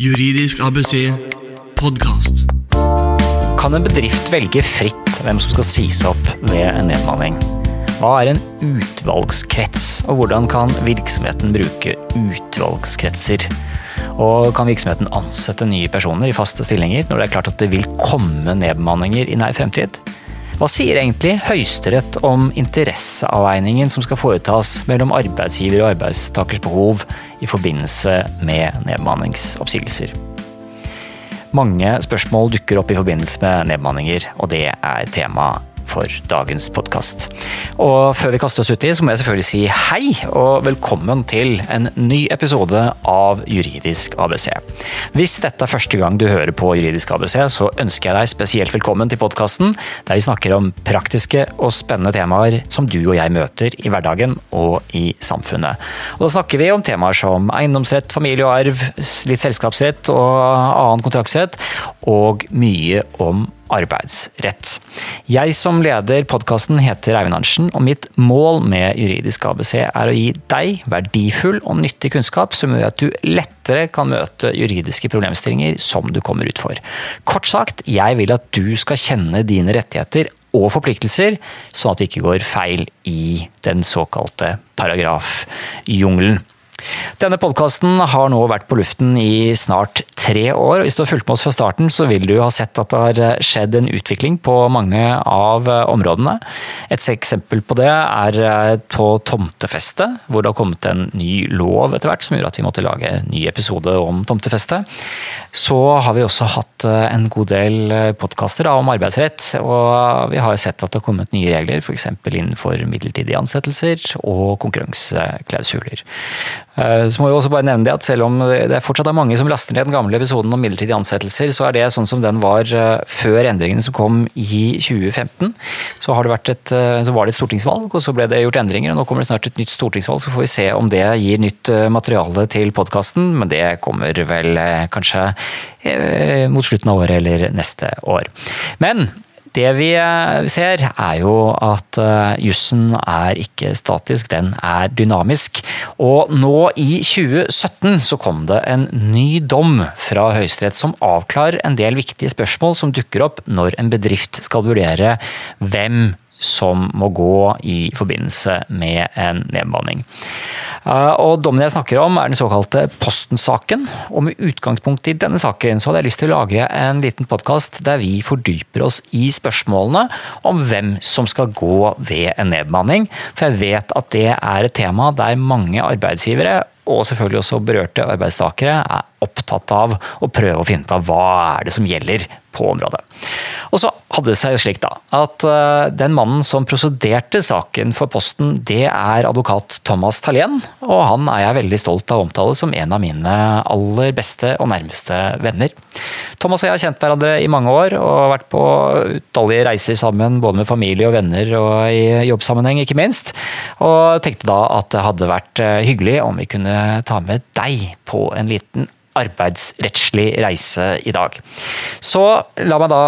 Juridisk ABC podkast. Kan en bedrift velge fritt hvem som skal sies opp ved en nedmanning? Hva er en utvalgskrets, og hvordan kan virksomheten bruke utvalgskretser? Og kan virksomheten ansette nye personer i faste stillinger når det er klart at det vil komme nedbemanninger i nær fremtid? Hva sier egentlig Høyesterett om interesseavveiningen som skal foretas mellom arbeidsgiver og arbeidstakers behov i forbindelse med nedbemanningsoppsigelser? Mange spørsmål dukker opp i forbindelse med nedbemanninger, og det er tema for dagens podkast. Og før vi kaster oss uti, så må jeg selvfølgelig si hei og velkommen til en ny episode av Juridisk ABC. Hvis dette er første gang du hører på Juridisk ABC, så ønsker jeg deg spesielt velkommen til podkasten, der vi snakker om praktiske og spennende temaer som du og jeg møter i hverdagen og i samfunnet. Og da snakker vi om temaer som eiendomsrett, familie og arv, litt selskapsrett og annen kontraktsrett, og mye om arbeidsrett. Jeg som leder podkasten heter Eivind Arntzen, og mitt mål med Juridisk ABC er å gi deg verdifull og nyttig kunnskap som gjør at du lettere kan møte juridiske problemstillinger som du kommer ut for. Kort sagt, jeg vil at du skal kjenne dine rettigheter og forpliktelser, sånn at det ikke går feil i den såkalte paragrafjungelen. Denne podkasten har nå vært på luften i snart tre år. Hvis du har fulgt med oss fra starten, så vil du ha sett at det har skjedd en utvikling på mange av områdene. Et eksempel på det er eh, på tomtefeste, hvor det har kommet en ny lov etter hvert som gjorde at vi måtte lage en ny episode om tomtefeste. Så har vi også hatt eh, en god del eh, podkaster om arbeidsrett, og vi har sett at det har kommet nye regler, f.eks. innenfor midlertidige ansettelser og konkurranseklausuler. Eh, så må vi også bare nevne det at Selv om det fortsatt er mange som laster ned den gamle episoden om midlertidige ansettelser, så er det sånn som den var eh, før endringene som kom i 2015. Så, et, eh, så var det et stortingsvalg, og så ble det gjort endringer. og Nå kommer det snart et nytt stortingsvalg, så får vi se om det gir nytt materiale til podkasten. Men det kommer vel kanskje mot slutten av året eller neste år. Men det vi eh, ser, er jo at eh, jussen er ikke statisk, den er dynamisk. Og nå i 2017 så kom det en ny dom fra Høyesterett som avklarer en del viktige spørsmål som dukker opp når en bedrift skal vurdere hvem som må gå i forbindelse med en nedbemanning. Eh, og Dommen jeg snakker om er den såkalte Posten-saken. og Med utgangspunkt i denne saken så hadde jeg lyst til å lage en liten podkast der vi fordyper oss i spørsmålene om hvem som skal gå ved en nedbemanning. For jeg vet at det er et tema der mange arbeidsgivere og selvfølgelig også berørte arbeidstakere er opptatt av å prøve å finne ut av hva er det som gjelder på området. Og så hadde det seg slik da, at eh, den mannen som prosederte saken for Posten, det er advokat Thomas Thalén. Og han er jeg veldig stolt av å omtale som en av mine aller beste og nærmeste venner. Thomas og jeg har kjent hverandre i mange år og vært på utallige reiser sammen, både med familie og venner og i jobbsammenheng, ikke minst. Og tenkte da at det hadde vært eh, hyggelig om vi kunne ta med deg på en liten arbeidsrettslig reise i dag. Så la meg da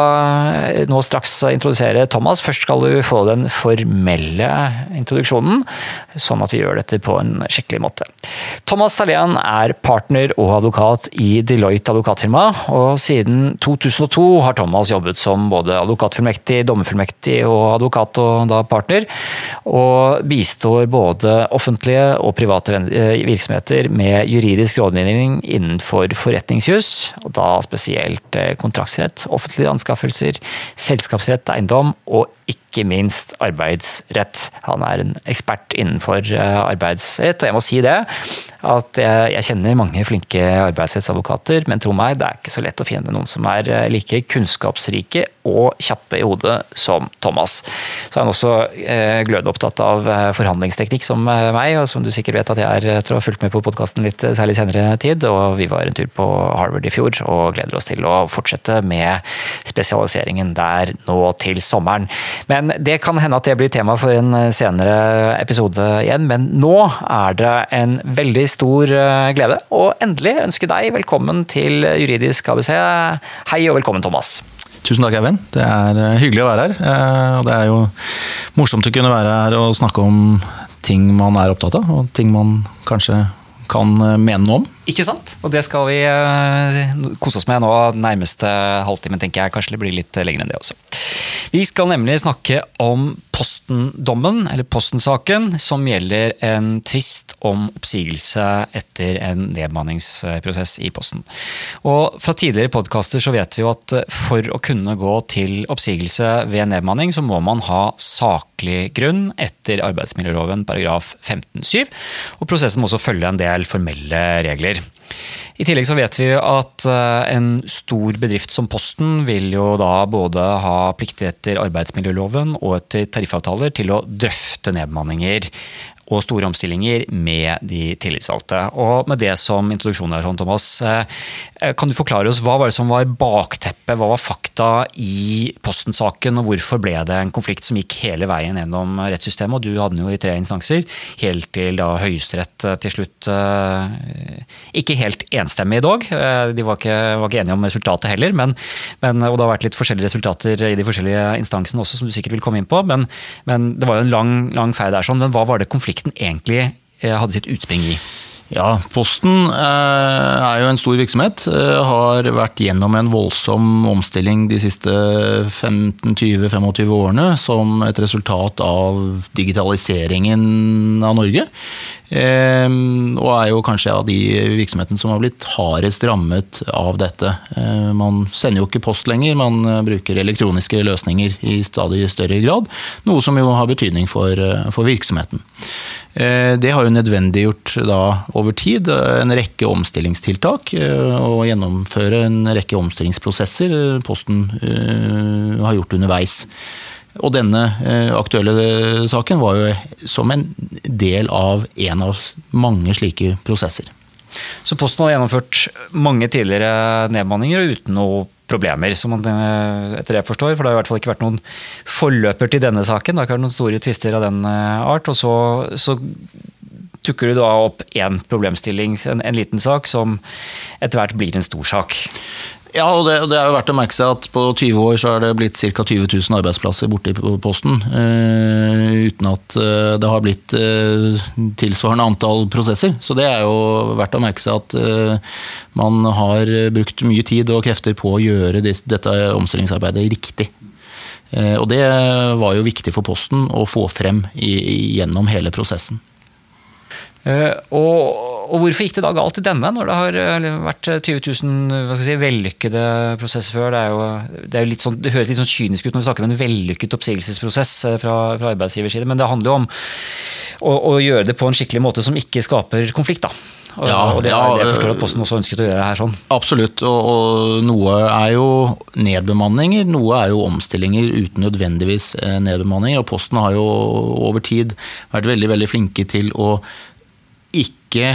nå straks introdusere Thomas. Først skal du få den formelle introduksjonen, sånn at vi gjør dette på en skikkelig måte. Thomas Thalén er partner og advokat i Deloitte advokatfirma, og siden 2002 har Thomas jobbet som både advokatfullmektig, dommerfullmektig og advokat og da partner, og bistår både offentlige og private virksomheter med juridisk rådgivning innenfor for forretningsjus, og da spesielt eh, kontraktsrett, offentlige anskaffelser, selskapsrett, eiendom og ikke minst arbeidsrett. Han er en ekspert innenfor eh, arbeidsrett, og jeg må si det, at jeg, jeg kjenner mange flinke arbeidsrettsadvokater, men tro meg, det er ikke så lett å finne noen som er eh, like kunnskapsrike og kjappe i hodet som Thomas. Så er han også eh, glødeopptatt av forhandlingsteknikk som meg, og som du sikkert vet at jeg er, tror har fulgt med på podkasten litt særlig senere tid. Og vi var en tur på Harvard i fjor og gleder oss til å fortsette med spesialiseringen der nå til sommeren. Men det kan hende at det blir tema for en senere episode igjen, men nå er det en veldig stor eh, glede å endelig ønske deg velkommen til Juridisk ABC. Hei og velkommen, Thomas. Tusen takk, Eivind. Det er eh, hyggelig å være her. Eh, og det er jo morsomt å kunne være her og snakke om ting man er opptatt av, og ting man kanskje kan mene noe om. Ikke sant? Og det skal vi kose oss med nå nærmeste halvtime, tenker jeg. Kanskje det blir litt lenger enn det også. Vi skal nemlig snakke om Posten-dommen, eller Posten-saken, som gjelder en tvist om oppsigelse etter en nedbemanningsprosess i Posten. Og Fra tidligere podkaster vet vi jo at for å kunne gå til oppsigelse ved nedbemanning, så må man ha saklig grunn etter arbeidsmiljøloven paragraf 15-7. Og prosessen må også følge en del formelle regler. I tillegg så vet vi at eh, en stor bedrift som Posten vil jo da både ha plikter etter arbeidsmiljøloven og etter tariffavtaler til å drøfte nedbemanninger og store omstillinger med de tillitsvalgte. Og med det som introduksjon her, Thomas, eh, kan du forklare oss hva var det som var bakteppet, hva var fakta i Posten-saken, og hvorfor ble det en konflikt som gikk hele veien gjennom rettssystemet? Og du hadde den jo i tre instanser, helt til da Høyesterett eh, til slutt eh, Ikke helt enstemmig i dag, de var ikke, var ikke enige om resultatet heller, men, men, og det har vært litt forskjellige resultater i de forskjellige instansene også, som du sikkert vil komme inn på. Men, men det var jo en lang, lang feil der. sånn, Men hva var det konflikten konflikten egentlig eh, hadde sitt utspring i? Ja, Posten eh, er jo en stor virksomhet. Eh, har vært gjennom en voldsom omstilling de siste 15-20-25 årene som et resultat av digitaliseringen av Norge. Ehm, og er jo kanskje av de virksomhetene som har blitt hardest rammet av dette. Ehm, man sender jo ikke post lenger, man eh, bruker elektroniske løsninger i stadig større grad. Noe som jo har betydning for, eh, for virksomheten. Ehm, det har jo nødvendiggjort da over tid en rekke omstillingstiltak. Og gjennomføre en rekke omstillingsprosesser Posten har gjort underveis. Og denne eh, aktuelle saken var jo som en del av en av mange slike prosesser. Så Posten har gjennomført mange tidligere nedmanninger uten noe problemer, som man eh, etter det forstår. For det har i hvert fall ikke vært noen forløper til denne saken. Det har ikke vært noen store tvister av den eh, art. Og så, så tukker du da opp én problemstilling, en, en, liten sak, som etter hvert blir en stor sak. Ja, og det, det, er jo verdt å merke seg at på 20 år så er det blitt ca. 20 000 arbeidsplasser borte i Posten. Uh, uten at uh, det har blitt uh, tilsvarende antall prosesser. Så det er jo verdt å merke seg at man har brukt mye tid og krefter på å gjøre disse, dette omstillingsarbeidet riktig. Og det var jo viktig for Posten å få frem i, gjennom hele prosessen. Og og hvorfor gikk det da galt i denne, når det har eh, vært 20 000 si, vellykkede prosesser før? Det, jo, det, sånn, det høres litt sånn kynisk ut når vi snakker om en vellykket oppsigelsesprosess eh, fra, fra arbeidsgivers side, men det handler jo om å, å, gjøre det på en skikkelig måte som ikke skaper konflikt. da. Og, ja, og det, ja, det jeg forstår at Posten også ønsket å gjøre her sånn. Absolutt, og, og, noe er jo nedbemanninger, noe er jo omstillinger uten nødvendigvis eh, nedbemanninger. Og Posten har jo over tid vært veldig, veldig flinke til å ikke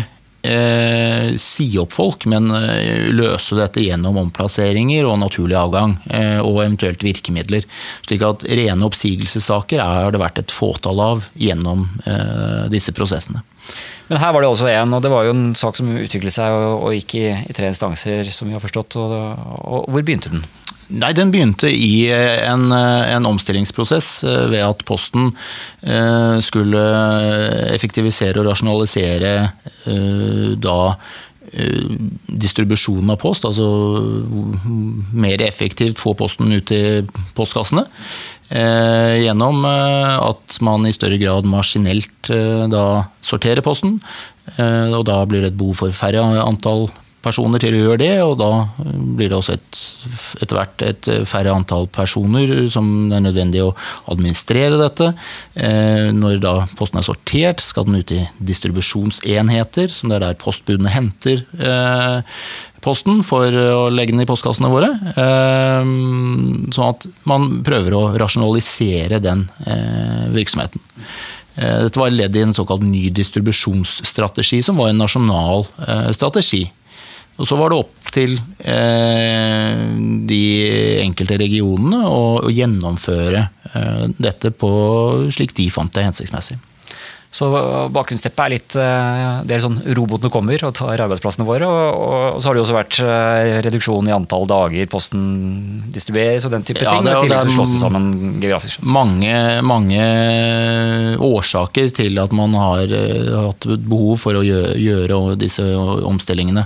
eh, si opp folk, men eh, løse dette gjennom omplasseringer og naturlig avgang. Eh, og eventuelt virkemidler. Slik at rene oppsigelsessaker har det vært et fåtall av gjennom eh, disse prosessene. Men her var det også en, og det var jo en sak som utviklet seg og, og gikk i, i, tre instanser, som vi har forstått. Og, og hvor begynte den? Nei, Den begynte i eh, en, eh, en, omstillingsprosess eh, ved at Posten skulle effektivisere og rasjonalisere da distribusjonen av post, altså mer effektivt få posten ut i postkassene. Gjennom at man i større grad maskinelt da sorterer posten. Og da blir det et behov for færre antall personer til å gjøre det, og da blir det også et, etter hvert et færre antall personer som det er nødvendig å administrere dette. Eh, når da posten er sortert, skal den ut i distribusjonsenheter, som det er der postbudene henter eh, posten for å legge den i postkassene våre. Eh, sånn at man prøver å rasjonalisere den virksomheten. Dette var ledd i en såkalt ny distribusjonsstrategi, som var en nasjonal strategi og Så var det opp til eh, de enkelte regionene å, å gjennomføre eh, dette på slik de fant det hensiktsmessig. Så bakgrunnsteppet er litt eh, Det er sånn robotene kommer og tar arbeidsplassene våre. Og, så har det også vært eh, reduksjon i antall dager posten distribueres og den type Ja, ting. det- og det er slås det sammen geografisk. mange, mange årsaker til at man har eh, hatt behov for å gjøre, disse omstillingene.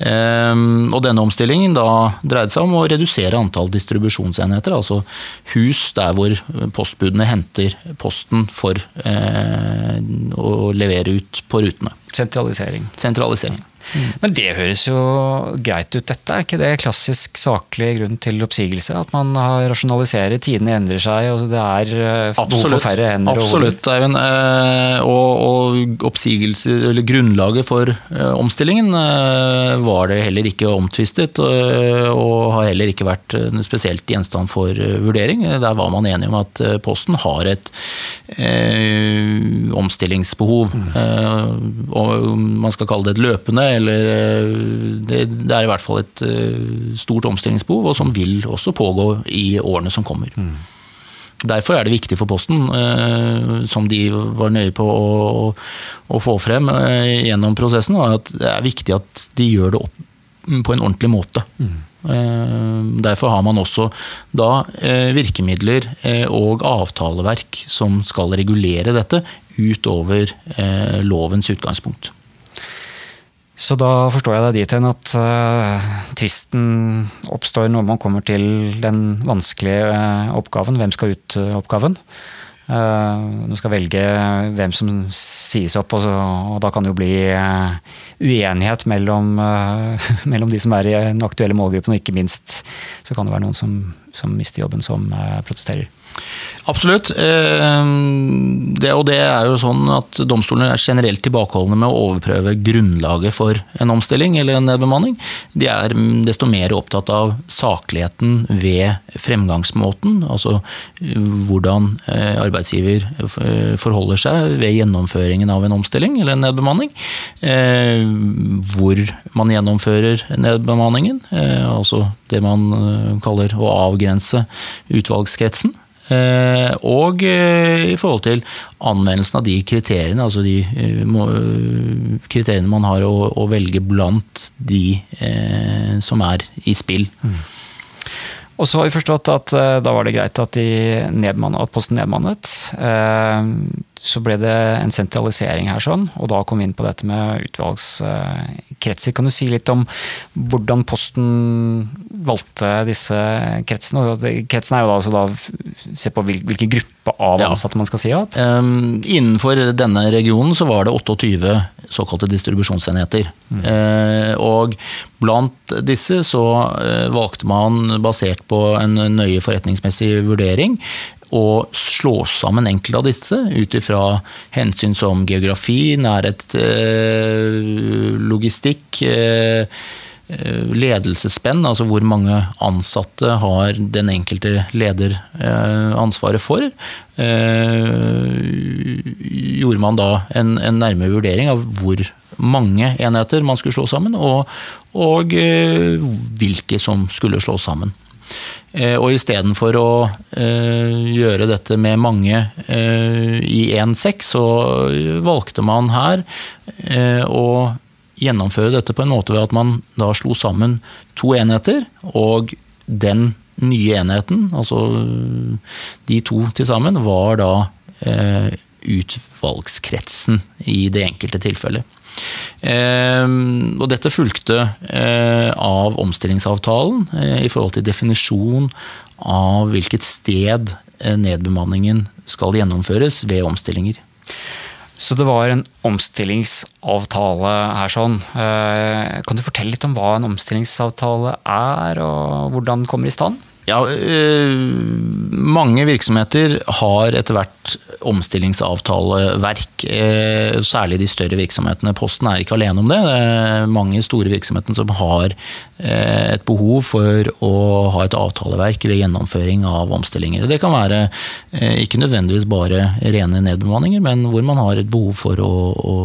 Ehm, og denne omstillingen da dreide seg om å redusere antall distribusjonsenheter, altså hus der hvor postbudene henter posten for å levere ut på rutene. Sentralisering. Sentralisering. Men det høres jo greit ut, dette. Er ikke det klassisk saklig grunn til oppsigelse? At man har rasjonaliserer, tidene endrer seg, og det er eh, behov for færre hender? Absolutt, Eivind. Eh, Og, og oppsigelser, eller grunnlaget for eh, omstillingen, var det heller ikke omtvistet. Og har heller ikke vært spesielt gjenstand for vurdering. Der var man enig om at Posten har et eh, omstillingsbehov. Mm. og man skal kalle det et løpende, eller eh, det, det er i hvert fall et eh, stort omstillingsbehov, og som vil også pågå i årene som kommer. Derfor er det viktig for Posten, eh, som de var nøye på å, å få frem gjennom prosessen, at det er viktig at de gjør det opp på en ordentlig måte. Eh, Derfor har man også da virkemidler og avtaleverk som skal regulere dette utover lovens utgangspunkt. Så da forstår jeg deg dit hen at uh, tvisten oppstår når man kommer til den vanskelige uh, oppgaven. Hvem skal ut uh, oppgaven? Uh, du skal velge hvem som sies opp, og, så, og da kan det jo bli uenighet mellom, mellom de som er i den aktuelle målgruppen, og ikke minst så kan det være noen som, som mister jobben, som protesterer. Absolutt. Eh, Det, og det er jo sånn at Domstolene er generelt tilbakeholdne med å overprøve grunnlaget for en omstilling eller en nedbemanning. De er desto mer opptatt av sakligheten ved fremgangsmåten. Altså eh, hvordan eh, arbeidsgiver forholder seg ved gjennomføringen av en omstilling eller en nedbemanning. Hvor man gjennomfører nedbemanningen. Altså det man kaller å avgrense utvalgskretsen. Eh, Og eh, i forhold til anvendelsen av de kriteriene, altså de eh, kriteriene man har å, velge blant de som er i spill. Og så har vi forstått at da var det greit at, de nedmannet, at posten nedmannet. Så ble det en sentralisering her, sånn, og da kom vi inn på dette med utvalgskretser. Kan du si litt om hvordan Posten valgte disse kretsene? Og det- Kretsen er jo da, altså da se på hvil- hvilken gruppe av Ja. ansatte man skal si opp. Um, innenfor denne regionen så var det 28 såkalte distribusjonsenheter. Eh, og blant disse så eh, valgte man, basert på en nøye forretningsmessig vurdering, å slå sammen enkelte av disse ut ifra hensyn som geografi, nærhet, eh, logistikk, eh, eh, ledelsesspenn, altså hvor mange ansatte har den enkelte leder ansvaret for, gjorde man da en, en nærmere vurdering av hvor mange enheter man skulle slå sammen, og, og hvilke som skulle slås sammen. Eh, Og istedenfor å eh, gjøre dette med mange eh, i én sekk, så valgte man her å gjennomføre dette på en måte ved at man da slo sammen to enheter, og den nye enheten, altså de to til sammen, var da utvalgskretsen i det enkelte tilfellet. Eh, og dette fulgte eh, av omstillingsavtalen eh, i forhold til definisjon av hvilket sted eh, nedbemanningen skal gjennomføres ved omstillinger. Så det var en omstillingsavtale her sånn. Kan du fortelle litt om hva en omstillingsavtale er, og hvordan den kommer i stand? Ja, eh, mange virksomheter har etter hvert omstillingsavtaleverk. eh, Særlig de større virksomhetene. Posten er ikke alene om det. Det er mange store virksomheter som har eh, et behov for å ha et avtaleverk ved gjennomføring av omstillinger. Det kan være eh, ikke nødvendigvis bare rene nedbemanninger, men hvor man har et behov for å, å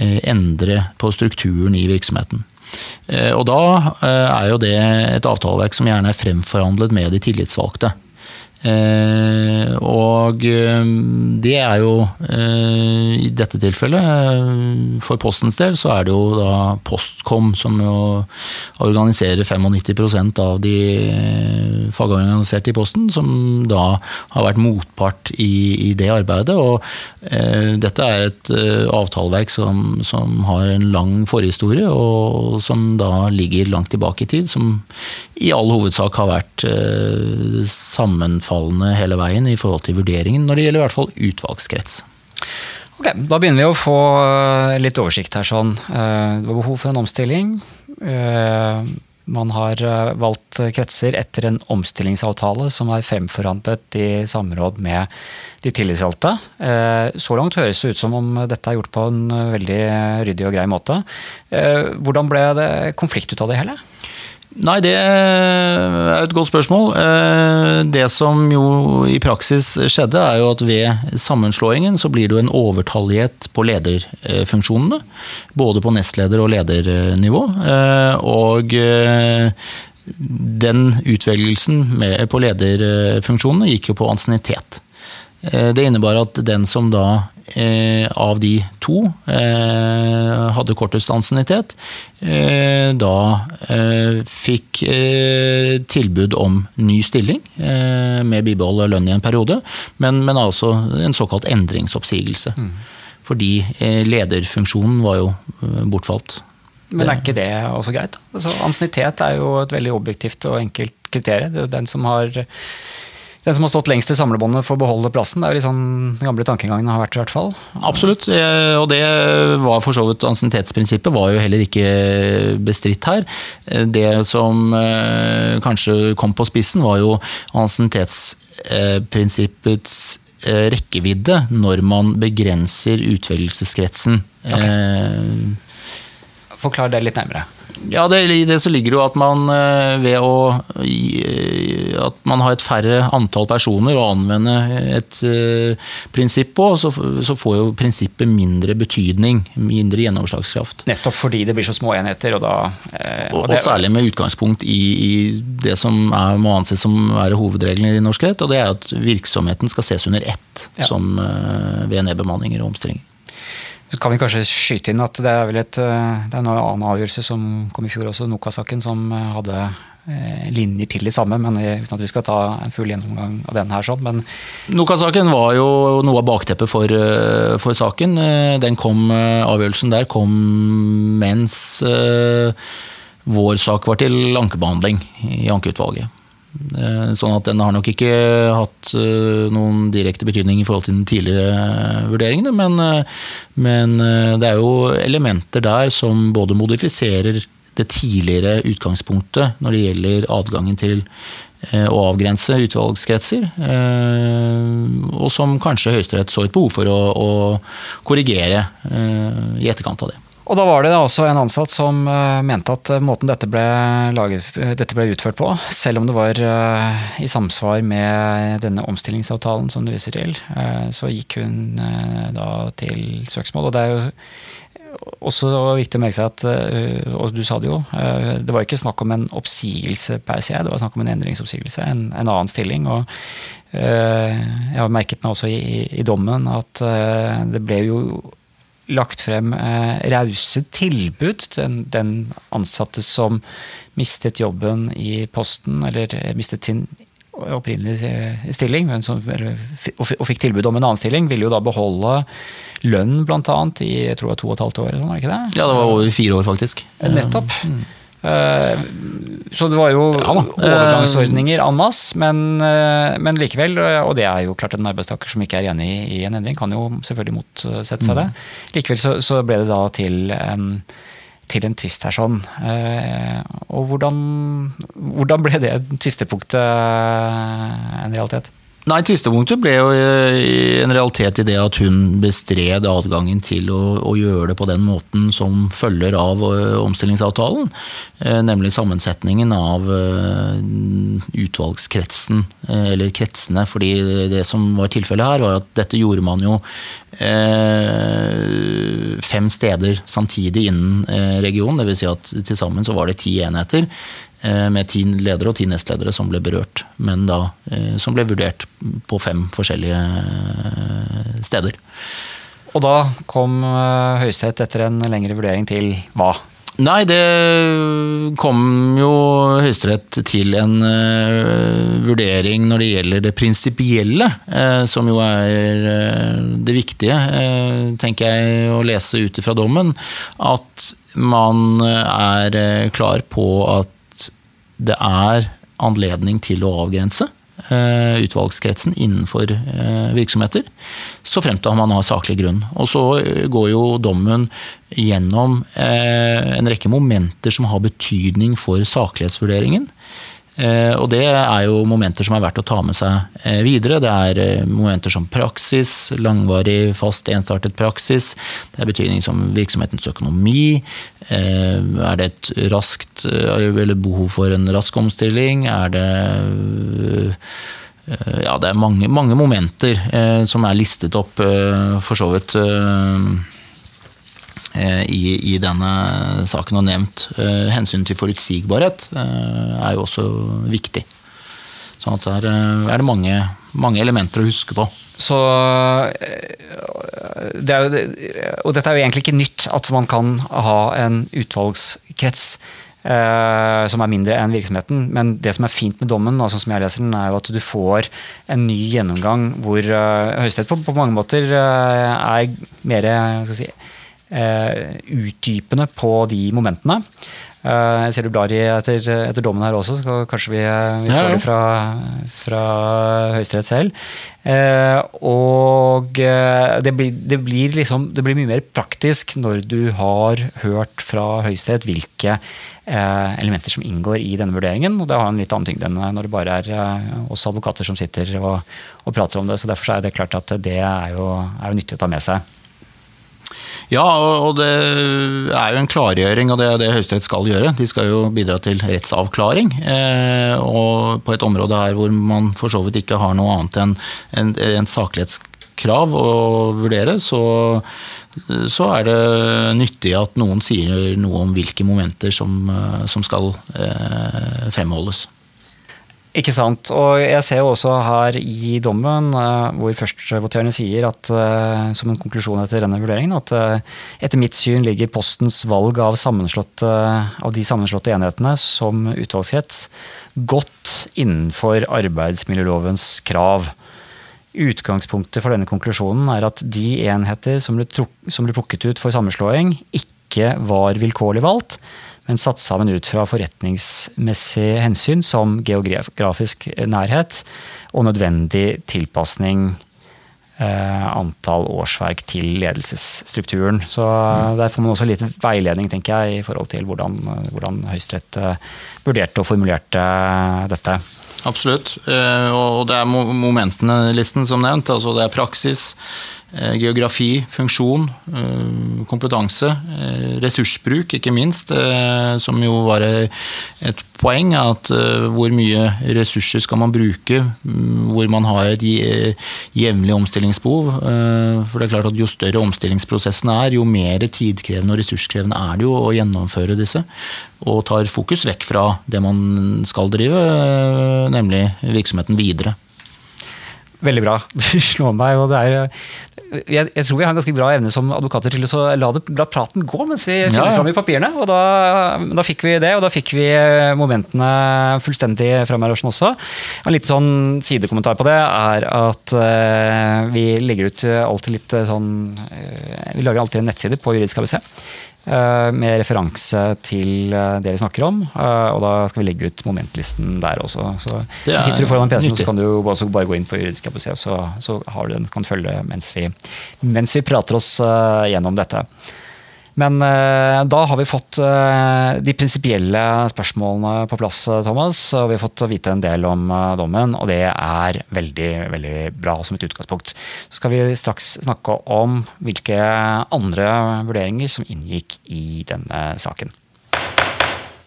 endre på strukturen i virksomheten. Eh, Og da eh, er jo det et avtaleverk som gjerne er fremforhandlet med de tillitsvalgte. Eh, og eh, det er jo eh, i dette tilfellet, eh, for Postens del, så er det jo da Postkom som jo organiserer 95% av de eh, fagorganiserte i Posten, som da har vært motpart i, i det arbeidet. Og eh, dette er et avtaleverk som, som har en lang forhistorie, og som da ligger langt tilbake i tid. Som i all hovedsak har vært eh, sammenfallende hele veien i forhold til vurderingen, når det gjelder i hvert fall utvalgskrets. Ok, Da begynner vi å få eh, litt oversikt her. sånn. Eh, Det var behov for en omstilling. Eh, Man har valgt kretser etter en omstillingsavtale som er fremforhandlet i samråd med de tillitsvalgte. Så langt høres det ut som om dette er gjort på en veldig ryddig og grei måte. Hvordan ble det konflikt ut av det hele? Nei, det er et godt spørsmål. Eh, Det som jo i praksis skjedde, er jo at ved sammenslåingen så blir det jo en overtallighet på lederfunksjonene. Både på nestleder- og ledernivå. Eh, Og eh, den utvelgelsen på lederfunksjonene gikk jo på ansiennitet. Eh, Det innebar at den som da eh, av de to eh, hadde kortest ansiennitet, eh, da eh, fikk eh, tilbud om ny stilling eh, med bibehold av lønn i en periode, men, men altså en såkalt endringsoppsigelse. Fordi eh, lederfunksjonen var jo bortfalt. Men er ikke det også greit? Altså, Ansiennitet er jo et veldig objektivt og enkelt kriterium. Er den som har den som har stått lengst i samlebåndet får beholde plassen. Det er jo litt sånn den gamle tankegangen har vært i hvert fall. Absolutt, eh, og det var for så vidt ansiennitetsprinsippet var jo heller ikke bestridt her. Eh, Det som eh, kanskje kom på spissen, var jo ansiennitetsprinsippets rekkevidde når man begrenser utvelgelseskretsen. Okay. Forklar det litt nærmere. Ja, det, I det så ligger det jo at man eh, ved å At man har et færre antall personer å anvende et eh, prinsipp på, så, så får jo prinsippet mindre betydning. Mindre gjennomslagskraft. Nettopp fordi det blir så små enheter, og da eh, Og, og det- særlig med utgangspunkt i, i det som er, må anses som være hovedregelen i norsk rett, og det er at virksomheten skal ses under ett Ja. som eh, ved nedbemanninger og omstillinger. Så kan vi kanskje skyte inn at det er vel et, eh, det er en annen avgjørelse som kom i fjor også, Noka-saken, som eh, hadde eh, linjer til det samme, men uten at vi skal ta en full gjennomgang av den her. sånn, men Noka-saken var jo noe av bakteppet for, for saken. Den kom, Avgjørelsen der kom mens vår sak var til ankebehandling i ankeutvalget. Eh, Sånn at den har nok ikke hatt eh, noen direkte betydning i forhold til den tidligere vurderingene, men, eh, men det er jo elementer der som både modifiserer det tidligere utgangspunktet når det gjelder adgangen til å avgrense utvalgskretser, og som kanskje Høyesterett så et behov for å, å korrigere i etterkant av det. Og da var det også en ansatt som eh, mente at eh, måten dette ble, laget, eh, dette ble utført på, selv om det var i samsvar med denne omstillingsavtalen som du viser til, så gikk hun da til søksmål. Og det er jo også viktig å merke seg at, og du sa det jo, det var ikke snakk om en oppsigelse per se, det var snakk om en endringsoppsigelse, en, en annen stilling. og jeg har merket meg også i, i, i dommen at det ble jo lagt frem eh, rause tilbud til den, ansatte som mistet jobben i Posten, eller eh, mistet sin opprinnelige eh, stilling, men som, eller og fikk tilbud om en annen stilling, ville jo da beholde lønn blant annet i jeg tror det var to og et halvt år, eller noe, ikke det? Ja, det var over fire år, faktisk. Nettopp. Eh, Så det var jo Ja overgangsordninger en masse, men, eh, men likevel, og det er jo klart en arbeidstaker som ikke er enig i en endring, kan jo selvfølgelig motsette seg det. Likevel så, så ble det da til, em, til en tvist her sånn. Eh, Og hvordan, hvordan ble det tvistepunktet en realitet? Nei, Tvistepunktet ble jo eh, en realitet i det at hun bestred adgangen til å, å gjøre det på den måten som følger av eh, omstillingsavtalen. eh, Nemlig sammensetningen av utvalgskretsen, eller kretsene. fordi det som var tilfellet her, var at dette gjorde man jo fem steder samtidig innen regionen. Dvs. Si at til sammen så var det ti enheter. Med ti ledere og ti nestledere som ble berørt, men da som ble vurdert på fem forskjellige steder. Og da kom Høyesterett etter en lengre vurdering til hva? Nei, det kom jo Høyesterett til en vurdering når det gjelder det prinsipielle, som jo er det viktige, tenker jeg å lese ut ifra dommen. At man er klar på at det er anledning til å avgrense. Eh, utvalgskretsen innenfor eh, virksomheter. Så fremt da man har saklig grunn. Og så eh, går jo dommen gjennom en rekke momenter som har betydning for saklighetsvurderingen. Eh, og det er jo momenter som er verdt å ta med seg eh, videre. Det er eh, momenter som praksis, langvarig, fast, ensartet praksis. Det er betydning som virksomhetens økonomi. Er det et raskt, eller behov for en rask omstilling? Er det ja, det er mange, mange momenter som er listet opp, for så vidt i, i, denne saken og nevnt. Eh, hensynet til forutsigbarhet eh, er jo også viktig. Sånn at der er det mange, mange elementer å huske på. Så det jo, Og dette er jo egentlig ikke nytt, at man kan ha en utvalgskrets eh, som er mindre enn virksomheten. Men det som er fint med dommen, altså som jeg leser den, er jo at du får en ny gjennomgang hvor Høyesterett på, på, mange måter er mer skal si, Eh, utdypende på de momentene. Eh, jeg ser du blar i etter, etter, dommen her også, så kanskje vi, vi får det fra, fra Høyesterett selv. Eh, og det blir, det, blir liksom, det blir, mye mer praktisk når du har hørt fra Høyesterett hvilke eh, elementer som inngår i denne vurderingen. Og det har en litt annen tyngde enn når det bare er eh, oss advokater som sitter og, og, prater om det. Så derfor er det klart at det er jo, er jo nyttig å ta med seg. Ja, og det er jo en klargjøring, og det er det Høyesterett skal gjøre. De skal jo bidra til rettsavklaring. Eh, og på et område her hvor man for så vidt ikke har noe annet enn en, saklighetskrav å vurdere, så, så, er det nyttig at noen sier noe om hvilke momenter som, som skal eh, fremholdes. Ikke sant. Og jeg ser jo også her i dommen uh, hvor førstvoterende sier at uh, som en konklusjon etter denne vurderingen at uh, etter mitt syn ligger Postens valg av, av de sammenslåtte enhetene som utvalgsrett godt innenfor arbeidsmiljølovens krav. Utgangspunktet for denne konklusjonen er at de enheter som ble, som ble plukket ut for sammenslåing, ikke var vilkårlig valgt men satt sammen ut fra forretningsmessige hensyn som geografisk nærhet og nødvendig tilpasning eh, antall årsverk til ledelsesstrukturen. Så mm. Der får man også litt veiledning tenker jeg, i forhold til hvordan, hvordan Høyesterett eh, vurderte og formulerte dette. Absolutt. Eh, og det er momentene-listen som nevnt. altså Det er praksis, geografi, funksjon, eh, kompetanse, eh, ressursbruk, ikke minst, som jo var et poeng. At hvor mye ressurser skal man bruke, mm, hvor man har et jevnlig omstillingsbehov. For det er klart at jo større omstillingsprosessen er, jo mer tidkrevende og ressurskrevende er det jo å gjennomføre disse. Og tar fokus vekk fra det man skal drive, nemlig virksomheten videre. Veldig bra. Du slår meg. og det er, jeg, jeg, tror vi har en ganske bra evne som advokater til å la, det, la praten gå mens vi finner ja, fram i papirene. og da, da, fikk vi det, og da fikk vi momentene fullstendig fram her også. En litt sånn sidekommentar på det er at uh, vi legger ut alltid litt sånn uh, Vi lager alltid en nettside på Juridisk ABC. Eh, med referanse til det vi snakker om. Og da skal vi legge ut momentlisten der også. Så Sitter du foran PC-en, så kan du bare gå inn på juridisk ABC, så, så har du den, kan følge mens vi mens vi prater oss eh, gjennom dette. Men eh, da har vi fått eh, de prinsipielle spørsmålene på plass, Thomas. Og vi har fått vite en del om dommen, og det er veldig, veldig bra som et utgangspunkt. Så skal vi straks snakke om hvilke andre vurderinger som inngikk i denne saken.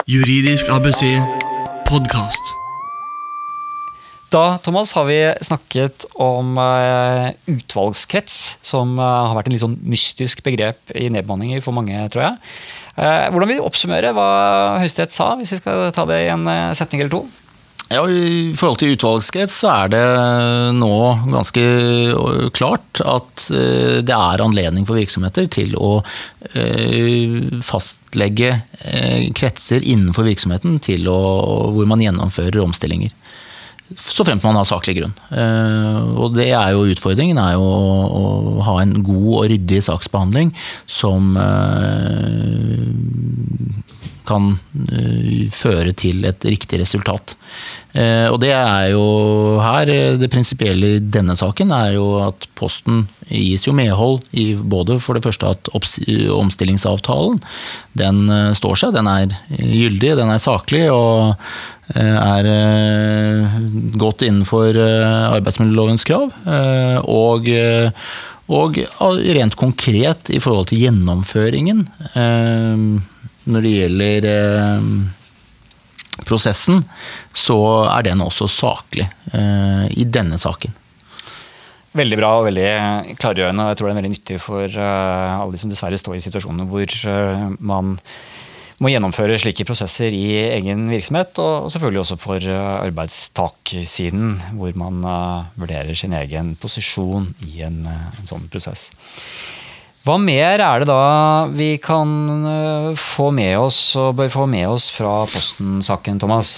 Juridisk ABC podkast. Da Thomas, har vi snakket om uh, utvalgskrets, som uh, har vært en litt sånn mystisk begrep i nedbemanninger for mange, tror jeg. Eh, hvordan vil du oppsummere hva Høyesterett sa, hvis vi skal ta det i en eh, setning eller to? Ja, I forhold til utvalgskrets så er det nå ganske klart at det er anledning for virksomheter til å fastlegge kretser innenfor virksomheten å, hvor man gjennomfører omstillinger. Så fremt man har saklig grunn. Og det er jo utfordringen, er jo å ha en god og ryddig saksbehandling som kan føre til et riktig resultat. Og det er jo her Det prinsipielle i denne saken er jo at Posten gis jo medhold i både for det første at omstillingsavtalen den står seg, den er gyldig, den er saklig og er godt innenfor arbeidsmiljølovens krav. Og, og rent konkret i forhold til gjennomføringen når det gjelder eh, prosessen, så er den også saklig eh, i denne saken. Veldig bra og veldig klargjørende. Jeg tror det er veldig nyttig for uh, alle de som dessverre står i situasjoner hvor man må gjennomføre slike prosesser i egen virksomhet, og selvfølgelig også for arbeidstakersiden, hvor man vurderer sin egen posisjon i en sånn prosess. Hva mer er det da vi kan eh, få med oss og bør få med oss fra Posten-saken, Thomas?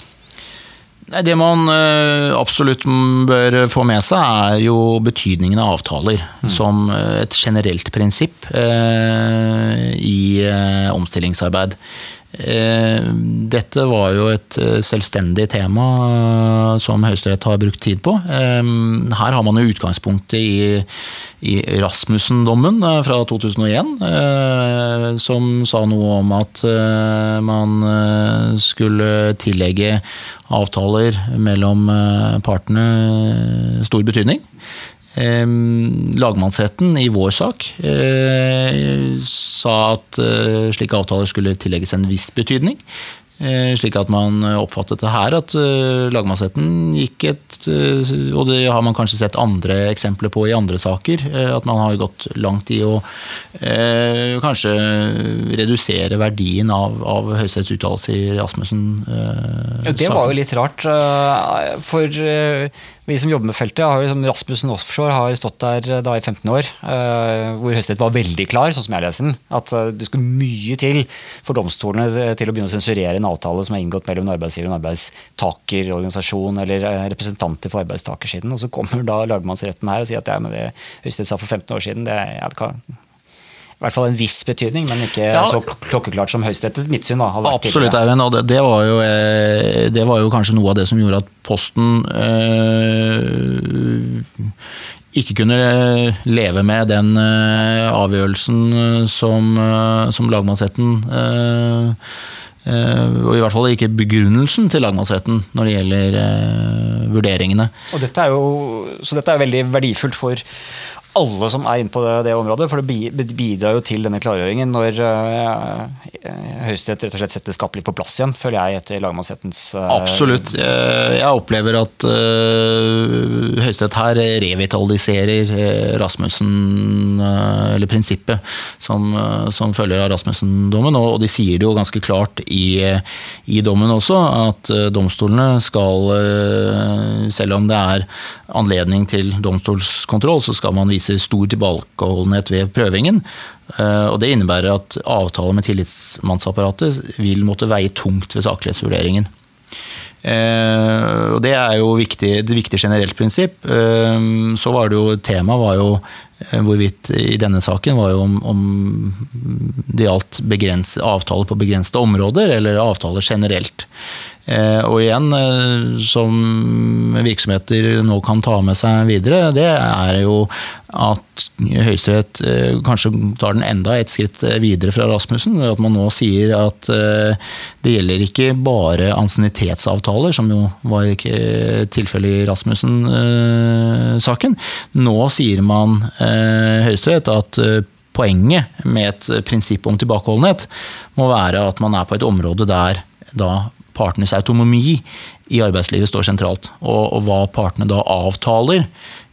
Det man eh, absolutt bør få med seg, er jo betydningen av avtaler mm. som et generelt prinsipp eh, i omstillingsarbeid. Eh, dette var jo et eh, selvstendig tema eh, som Høyesterett har brukt tid på. Her har man jo utgangspunktet i, i Rasmussen-dommen fra 2001, som sa noe om at man skulle tillegge avtaler mellom partene stor betydning. Lagmannsretten i vår sak eh, sa at eh, slike avtaler skulle tillegges en viss betydning. Eh, slik at man oppfattet det her at lagmannsretten gikk et Og det har man kanskje sett andre eksempler på i andre saker. At man har gått langt i å eh, kanskje redusere verdien av, av Høyesteretts uttalelser i Rasmussen-saken. Det var jo litt rart. For vi som jobber med feltet, har liksom Rasmussen Offshore har stått der eh, da i 15 år. Uh, hvor Høyesterett var veldig klar, sånn som jeg leser den. At uh, det skulle mye til for domstolene til å begynne å sensurere en avtale som er inngått mellom en arbeidsgiver og en arbeidstakerorganisasjon eller representanter for arbeidstakersiden. Og så kommer da lagmannsretten her og sier at ja, men det Høyesterett sa for 15 år siden, det, ja, det kan i hvert fall en viss betydning, men ikke ja. så klokkeklart som Høyesterett etter mitt syn. da, Absolutt, Eivind. og det, det, var jo, eh, det, var jo, kanskje noe av det som gjorde at Posten øh, ikke kunne leve med den øh, avgjørelsen som, øh, som lagmannsretten og i hvert fall ikke begrunnelsen til lagmannsretten når det gjelder vurderingene. Dette jo, så dette er veldig verdifullt for alle som er inne på det, det, området, for det bidrar jo til denne klargjøringen når uh, Høyesterett rett og slett setter skapelig på plass igjen, føler jeg, etter lagmannsrettens uh, Absolutt. Jeg opplever at uh, Høyesterett her revitaliserer Rasmussen, eller prinsippet, som, som følger av Rasmussen-dommen, og, de sier det jo ganske klart i, i dommen også, at domstolene skal, selv om det er anledning til domstolskontroll, så skal man vise stor tilbakeholdenhet ved prøvingen. Eh, og Det innebærer at avtaler med tillitsmannsapparatet vil måtte veie tungt ved saklighetsvurderingen. Eh, og Det er jo viktig, et viktig generelt prinsipp. Eh, så var det jo Temaet var jo hvorvidt i denne saken var jo om, om det gjaldt avtaler på begrensede områder, eller avtaler generelt. Eh, og igjen, eh, som virksomheter nå kan ta med seg videre, det er jo at Høyesterett eh, kanskje tar den enda et skritt videre fra Rasmussen. At man nå sier at det gjelder ikke bare ansiennitetsavtaler, som jo var tilfellet i Rasmussen-saken. Nå sier man Høyesterett at poenget med et prinsipp om tilbakeholdenhet må være at man er på et område der da partenes autonomi i arbeidslivet står sentralt. Og, og hva partene da avtaler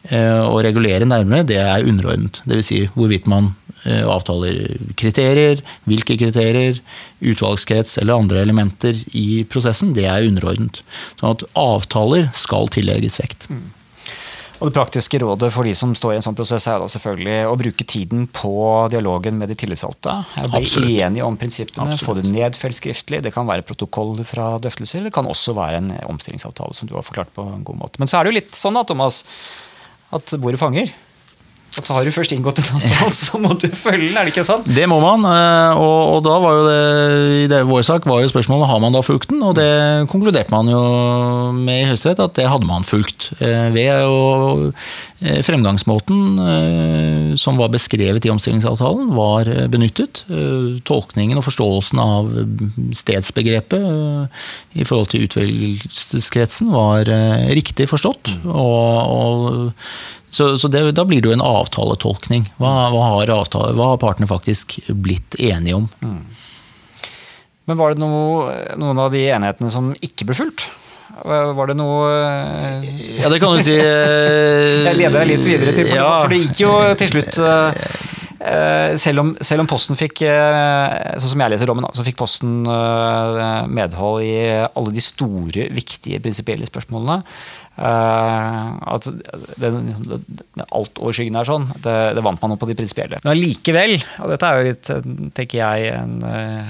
eh, og regulerer nærmere, det er underordnet. Dvs. Si hvorvidt man eh, avtaler kriterier, hvilke kriterier, utvalgskrets eller andre elementer i prosessen, det er underordnet. Sånn at avtaler skal tillegges vekt. Mm. Og Det praktiske rådet for de som står i en sånn prosess, er da selvfølgelig å bruke tiden på dialogen med de tillitsvalgte. Bli enige om prinsippene, Absolutt. få det nedfelt skriftlig. Det kan være protokoll fra drøftelser. Det kan også være en omstillingsavtale, som du har forklart på en god måte. Men så er det jo litt sånn da, Thomas, at bordet fanger. At har du først inngått en avtale, så må du følge den, er det ikke sånn? Det må man, eh, og, og da var jo det, i det, vår sak var jo spørsmålet har man da fulgt den, og det konkluderte man jo med i Høyesterett at det hadde man fulgt. Eh, ved å eh, Fremgangsmåten som var beskrevet i omstillingsavtalen, var benyttet. Tolkningen og forståelsen av stedsbegrepet i forhold til utvelgelseskretsen var riktig forstått. og, og så, så det, da blir det jo en avtaletolkning. Hva, hva, har, avtale, hva har, partene faktisk blitt enige om? Mm. Men var det noe, noen av de enighetene som ikke ble fulgt? Var det noe eh, Ja, det kan du si. Jeg leder deg litt videre til, for, ja. for det gikk jo til slutt eh, selv om, selv om, Posten fikk eh, sånn som jeg leser dommen, så fikk Posten medhold i alle de store, viktige prinsipielle spørsmålene. Uh, at det, det altoverskyggende er sånn, det, det, vant man opp på de prinsipielle. Men allikevel, og dette er jo litt, tenker jeg, en,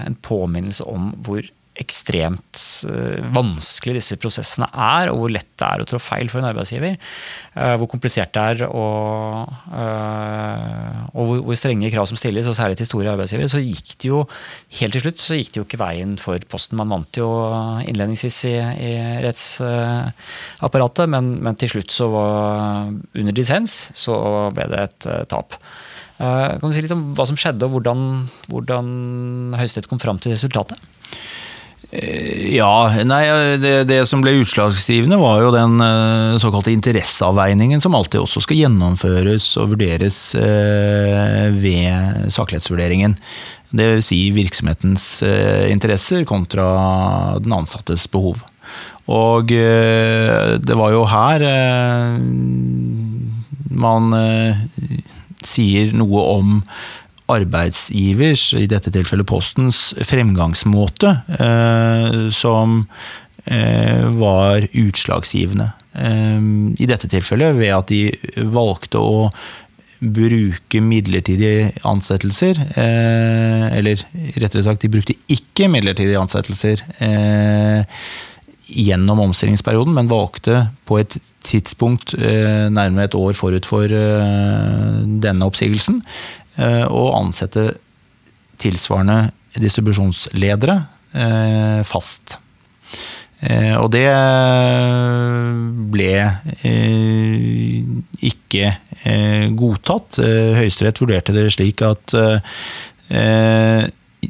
en påminnelse om hvor ekstremt uh, vanskelig disse prosessene er, og hvor lett det er å trå feil for en arbeidsgiver. Uh, hvor komplisert det er, og, uh, og hvor, strenge krav som stilles, og særlig til store arbeidsgivere. Så gikk det jo helt til slutt så gikk det jo ikke veien for Posten. Man vant jo innledningsvis i, i rettsapparatet, men, men, til slutt, så var, under dissens, så ble det et tap. kan du si litt om hva som skjedde, og hvordan, hvordan Høyesterett kom fram til resultatet? Eh, ja, nei, det, det, som ble utslagsgivende, var jo den uh, såkalte interesseavveiningen som alltid også skal gjennomføres og vurderes ved saklighetsvurderingen. Det vil si virksomhetens interesser kontra den ansattes behov. Og det var jo her man sier noe om arbeidsgivers, i dette tilfellet Postens, fremgangsmåte eh, som eh, var utslagsgivende. Eh, I dette tilfellet ved at de valgte å bruke midlertidige ansettelser. eller rettere sagt, de brukte ikke midlertidige ansettelser gjennom omstillingsperioden, men valgte på et tidspunkt nærmere et år forut for denne oppsigelsen og ansette tilsvarende distribusjonsledere eh, fast. Eh, og det ble ikke godtatt. Høyesterett vurderte det slik at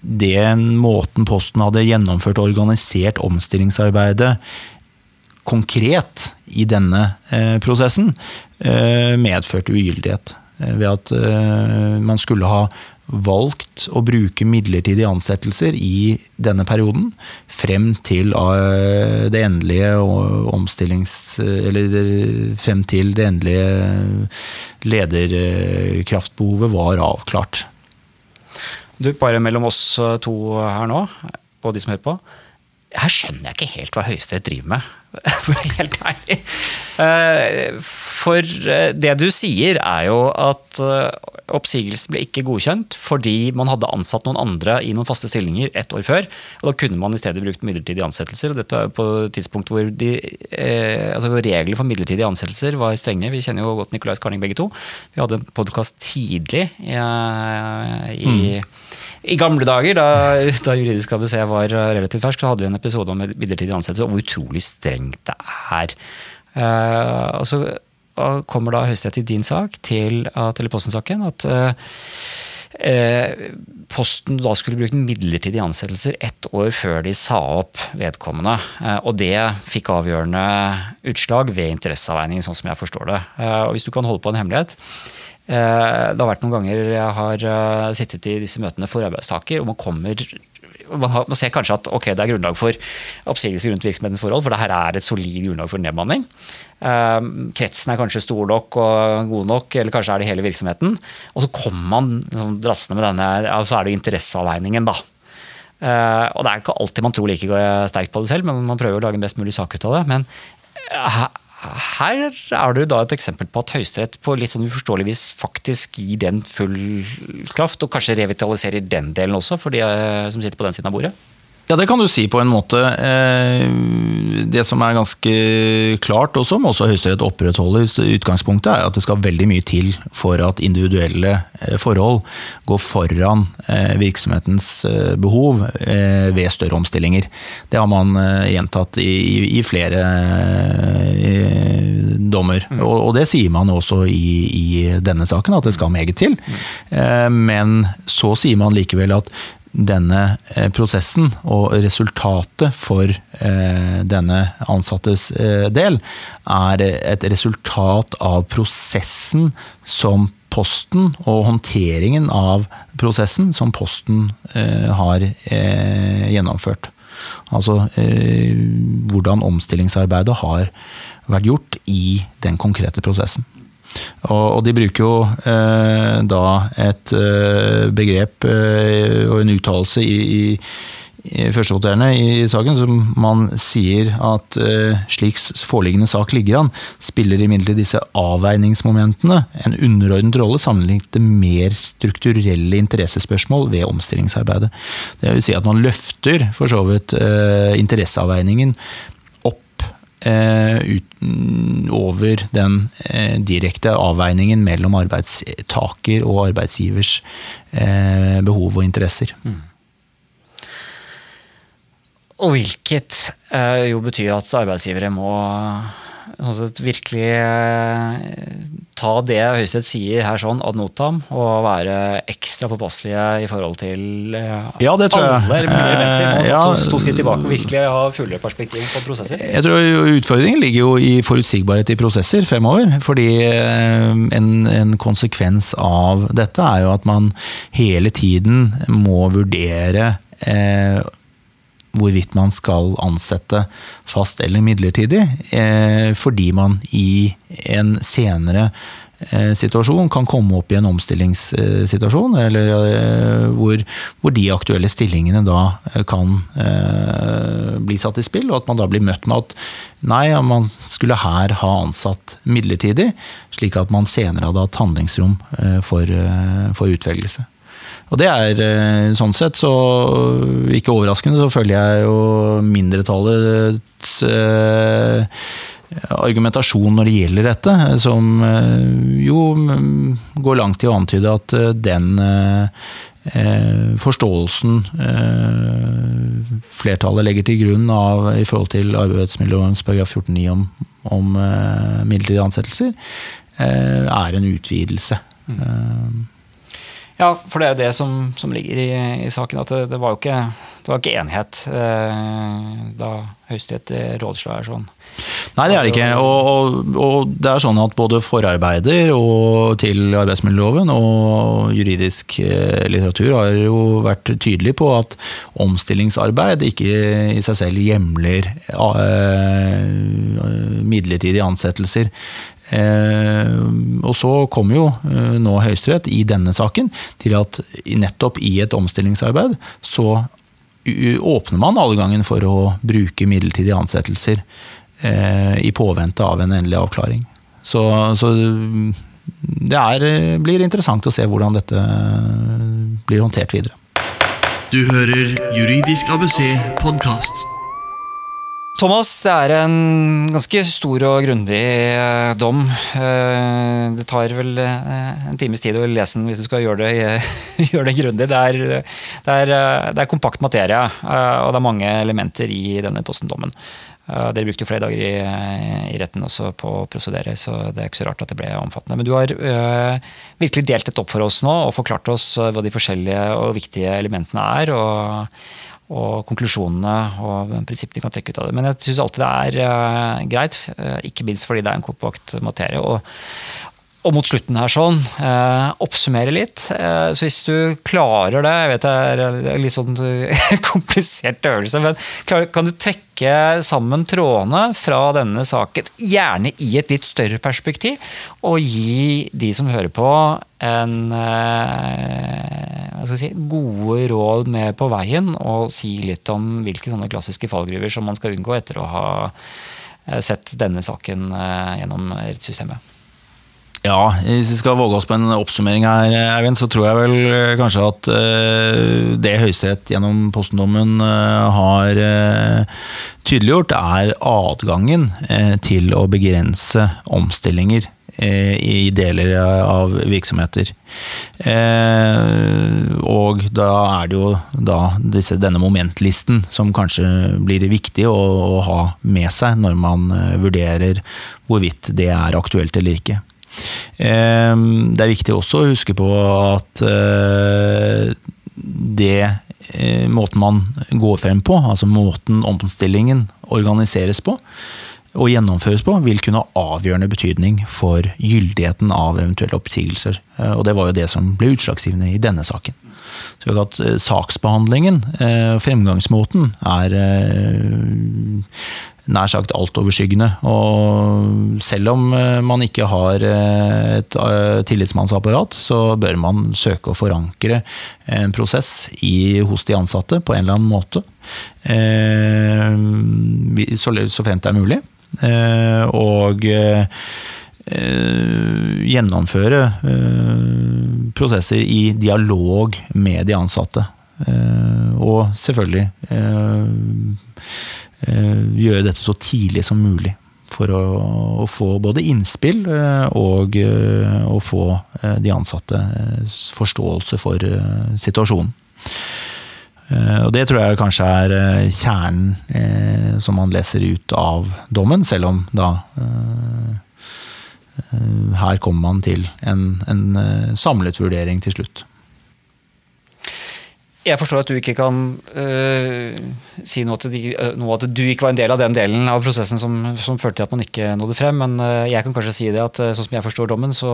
den måten Posten hadde gjennomført og organisert omstillingsarbeidet konkret i denne prosessen, medførte ugyldighet. Eh, ved at eh, man skulle ha valgt å bruke midlertidige ansettelser i denne perioden frem til eh, det endelige omstillings... Eller frem til det endelige lederkraftbehovet var avklart. Du, bare mellom oss to her nå, og de som hører på. Her skjønner jeg ikke helt hva Høyesterett driver med. For helt ærlig. For eh, det du sier, er jo at eh, oppsigelsen ble ikke godkjent fordi man hadde ansatt noen andre i noen faste stillinger ett år før. og Da kunne man i stedet brukt midlertidige ansettelser. og Dette er på et tidspunkt hvor, de, eh, altså regler for midlertidige ansettelser var strenge. Vi kjenner jo godt Nicolai Skarning begge to. Vi hadde en podkast tidlig eh, i, mm. i, gamle dager, da, da Juridisk ABC var relativt fersk, så hadde vi en episode om midlertidige ansettelser og hvor utrolig strengt det er. Eh, og så kommer da Høyesterett i din sak til at, eller Posten-saken at eh, Posten da skulle bruke midlertidige ansettelser ett år før de sa opp vedkommende. Og det fikk avgjørende utslag ved interesseavveiningen, sånn som jeg forstår det. Og hvis du kan holde på en hemmelighet. Det har vært noen ganger jeg har sittet i disse møtene for arbeidstaker, og man kommer man, har, man, ser kanskje at okay, det er grunnlag for oppsigelse rundt virksomhetens forhold, for det her er et solid grunnlag for nedbemanning. Uh, kretsen er kanskje stor nok og god nok, eller kanskje er det hele virksomheten. Og så kommer man liksom, drassende med denne, ja, så er det interesseavveiningen, da. Uh, og det er ikke alltid man tror like sterkt på det selv, men man prøver å lage en best mulig sak ut av det. Men uh, her er det da et eksempel på at Høyesterett på litt sånn uforståelig vis faktisk gir den full kraft, og kanskje revitaliserer den delen også, for de eh, som sitter på den siden av bordet? Ja, det kan du si på en måte. Eh, det som er ganske klart, og som også Høyesterett opprettholder utgangspunktet, er at det skal veldig mye til for at individuelle eh, forhold går foran virksomhetens behov ved større omstillinger. Det har man gjentatt i, flere dommer. Mm. Og, det sier man også i, i denne saken, at det skal meget til. Mm. Men så sier man likevel at denne eh, prosessen og resultatet for eh, denne ansattes eh, del er et resultat av prosessen som Posten og håndteringen av prosessen som Posten har gjennomført. Altså hvordan omstillingsarbeidet har vært gjort i den konkrete prosessen. Og, de bruker jo eh, da et eh, begrep eh, og en uttalelse i, i i førstevoterende i saken, som man sier at uh, slik foreliggende sak ligger an, spiller imidlertid disse avveiningsmomentene en underordnet rolle sammenlignet med mer strukturelle interessespørsmål ved omstillingsarbeidet. Det vil si at man løfter for så vidt interesseavveiningen Eh, ut, over den eh, direkte avveiningen mellom arbeidstaker og arbeidsgivers eh, behov og interesser. Mm. Og hvilket jo betyr at arbeidsgivere må altså virkelig eh, ta det Høyesterett sier her sånn ad notam, og være ekstra påpasselige i forhold til eh, ja, det tror alle elementer. Må ja, to, to skritt tilbake og virkelig ha fullere perspektiv på prosesser. Jeg tror Utfordringen ligger jo i forutsigbarhet i prosesser fremover. fordi eh, en, en konsekvens av dette er jo at man hele tiden må vurdere eh, hvorvidt man skal ansette fast eller midlertidig, eh, fordi man i en senere eh, situasjon kan komme opp i en omstillingssituasjon, eller eh, hvor, hvor de aktuelle stillingene da kan bli satt i spill, og at man da blir møtt med at nei, man skulle her ha ansatt midlertidig, slik at man senere hadde hatt handlingsrom for, for utvelgelse. Og det er eh, sånn sett, så ikke overraskende, så følger jeg jo mindretallets eh, argumentasjon når det gjelder dette, som eh, jo mm, går langt i å antyde at den forståelsen flertallet legger til grunn av, i forhold til arbeidsmiljøloven paragraf 14-9 om, om midlertidige ansettelser, er en utvidelse. Mm. Ja, for det er jo det som, som ligger i, i, saken. At det, det, var jo ikke, det var ikke enighet eh, da Høyesterett rådsla her sånn. Nei, det er det ikke. Og, og, og, det er sånn at både forarbeider og til arbeidsmiljøloven og juridisk eh, litteratur har jo vært tydelig på at omstillingsarbeid ikke i seg selv hjemler eh, midlertidige ansettelser. Eh, og så kommer jo eh, nå Høyesterett i denne saken til at nettopp i et omstillingsarbeid så åpner man adgangen for å bruke midlertidige ansettelser eh, i påvente av en endelig avklaring. Så, så det er, blir interessant å se hvordan dette blir håndtert videre. Du hører Juridisk ABC podkast. Thomas, det er en ganske stor og grundig eh, dom. Eh, det tar vel eh, en times tid å lese den hvis du skal gjøre det, gjøre det grundig. Det er, det, er, det er, kompakt materie, og det er mange elementer i denne postendommen. Dere brukte jo flere dager i, i, retten også på å prosedere, så det er ikke så rart at det ble omfattende. Men du har øh, virkelig delt dette opp for oss nå og forklart oss hva de forskjellige og viktige elementene er. og og konklusjonene og prinsippene de kan trekke ut av det. Men jeg syns alltid det er uh, greit, uh, ikke minst fordi det er en kompakt materie. Og, og mot slutten her sånn, eh, oppsummere litt. Eh, så hvis du klarer det Jeg vet det er en litt sånn komplisert øvelse, men kan du trekke sammen trådene fra denne saken, gjerne i et litt større perspektiv, og gi de som hører på, en eh, si, gode råd med på veien, og si litt om hvilke sånne klassiske fallgruver som man skal unngå etter å ha eh, sett denne saken eh, gjennom rettssystemet? Ja, hvis vi skal våge oss på en oppsummering her, Eivind, så tror jeg vel eh, kanskje at uh, det Høyesterett gjennom postendommen uh, har tydeliggjort, er adgangen til å begrense omstillinger i deler av virksomheter. Og da er det jo da disse, denne momentlisten som kanskje blir viktig å, å ha med seg når man vurderer hvorvidt det er aktuelt eller ikke. Ehm, det er viktig også å huske på at eh, det eh, måten man går frem på, altså måten omstillingen organiseres på og gjennomføres på, vil kunne ha avgjørende betydning for gyldigheten av eventuelle oppsigelser. Eh, og det var jo det som ble utslagsgivende i denne saken. Så at Saksbehandlingen, fremgangsmåten, er nær sagt altoverskyggende. Og selv om eh, man ikke har eh, et eh, tillitsmannsapparat, så bør man søke å forankre en prosess i, hos de ansatte på en eller annen måte. Så fremt det er mulig. Og gjennomføre prosesser i dialog med de ansatte. Og selvfølgelig gjøre dette så tidlig som mulig. For å, å få både innspill eh, og eh, å få de ansatte forståelse for situasjonen. Og Det tror jeg kanskje er kjernen som man leser ut av dommen, selv om da her kommer man til en, en samlet vurdering til slutt. Jeg forstår at du ikke kan uh, si noe at, de, uh, noe at, du ikke var en del av den delen av prosessen som, som førte til at man ikke nådde frem, men uh, jeg kan kanskje si det at sånn som jeg forstår dommen, så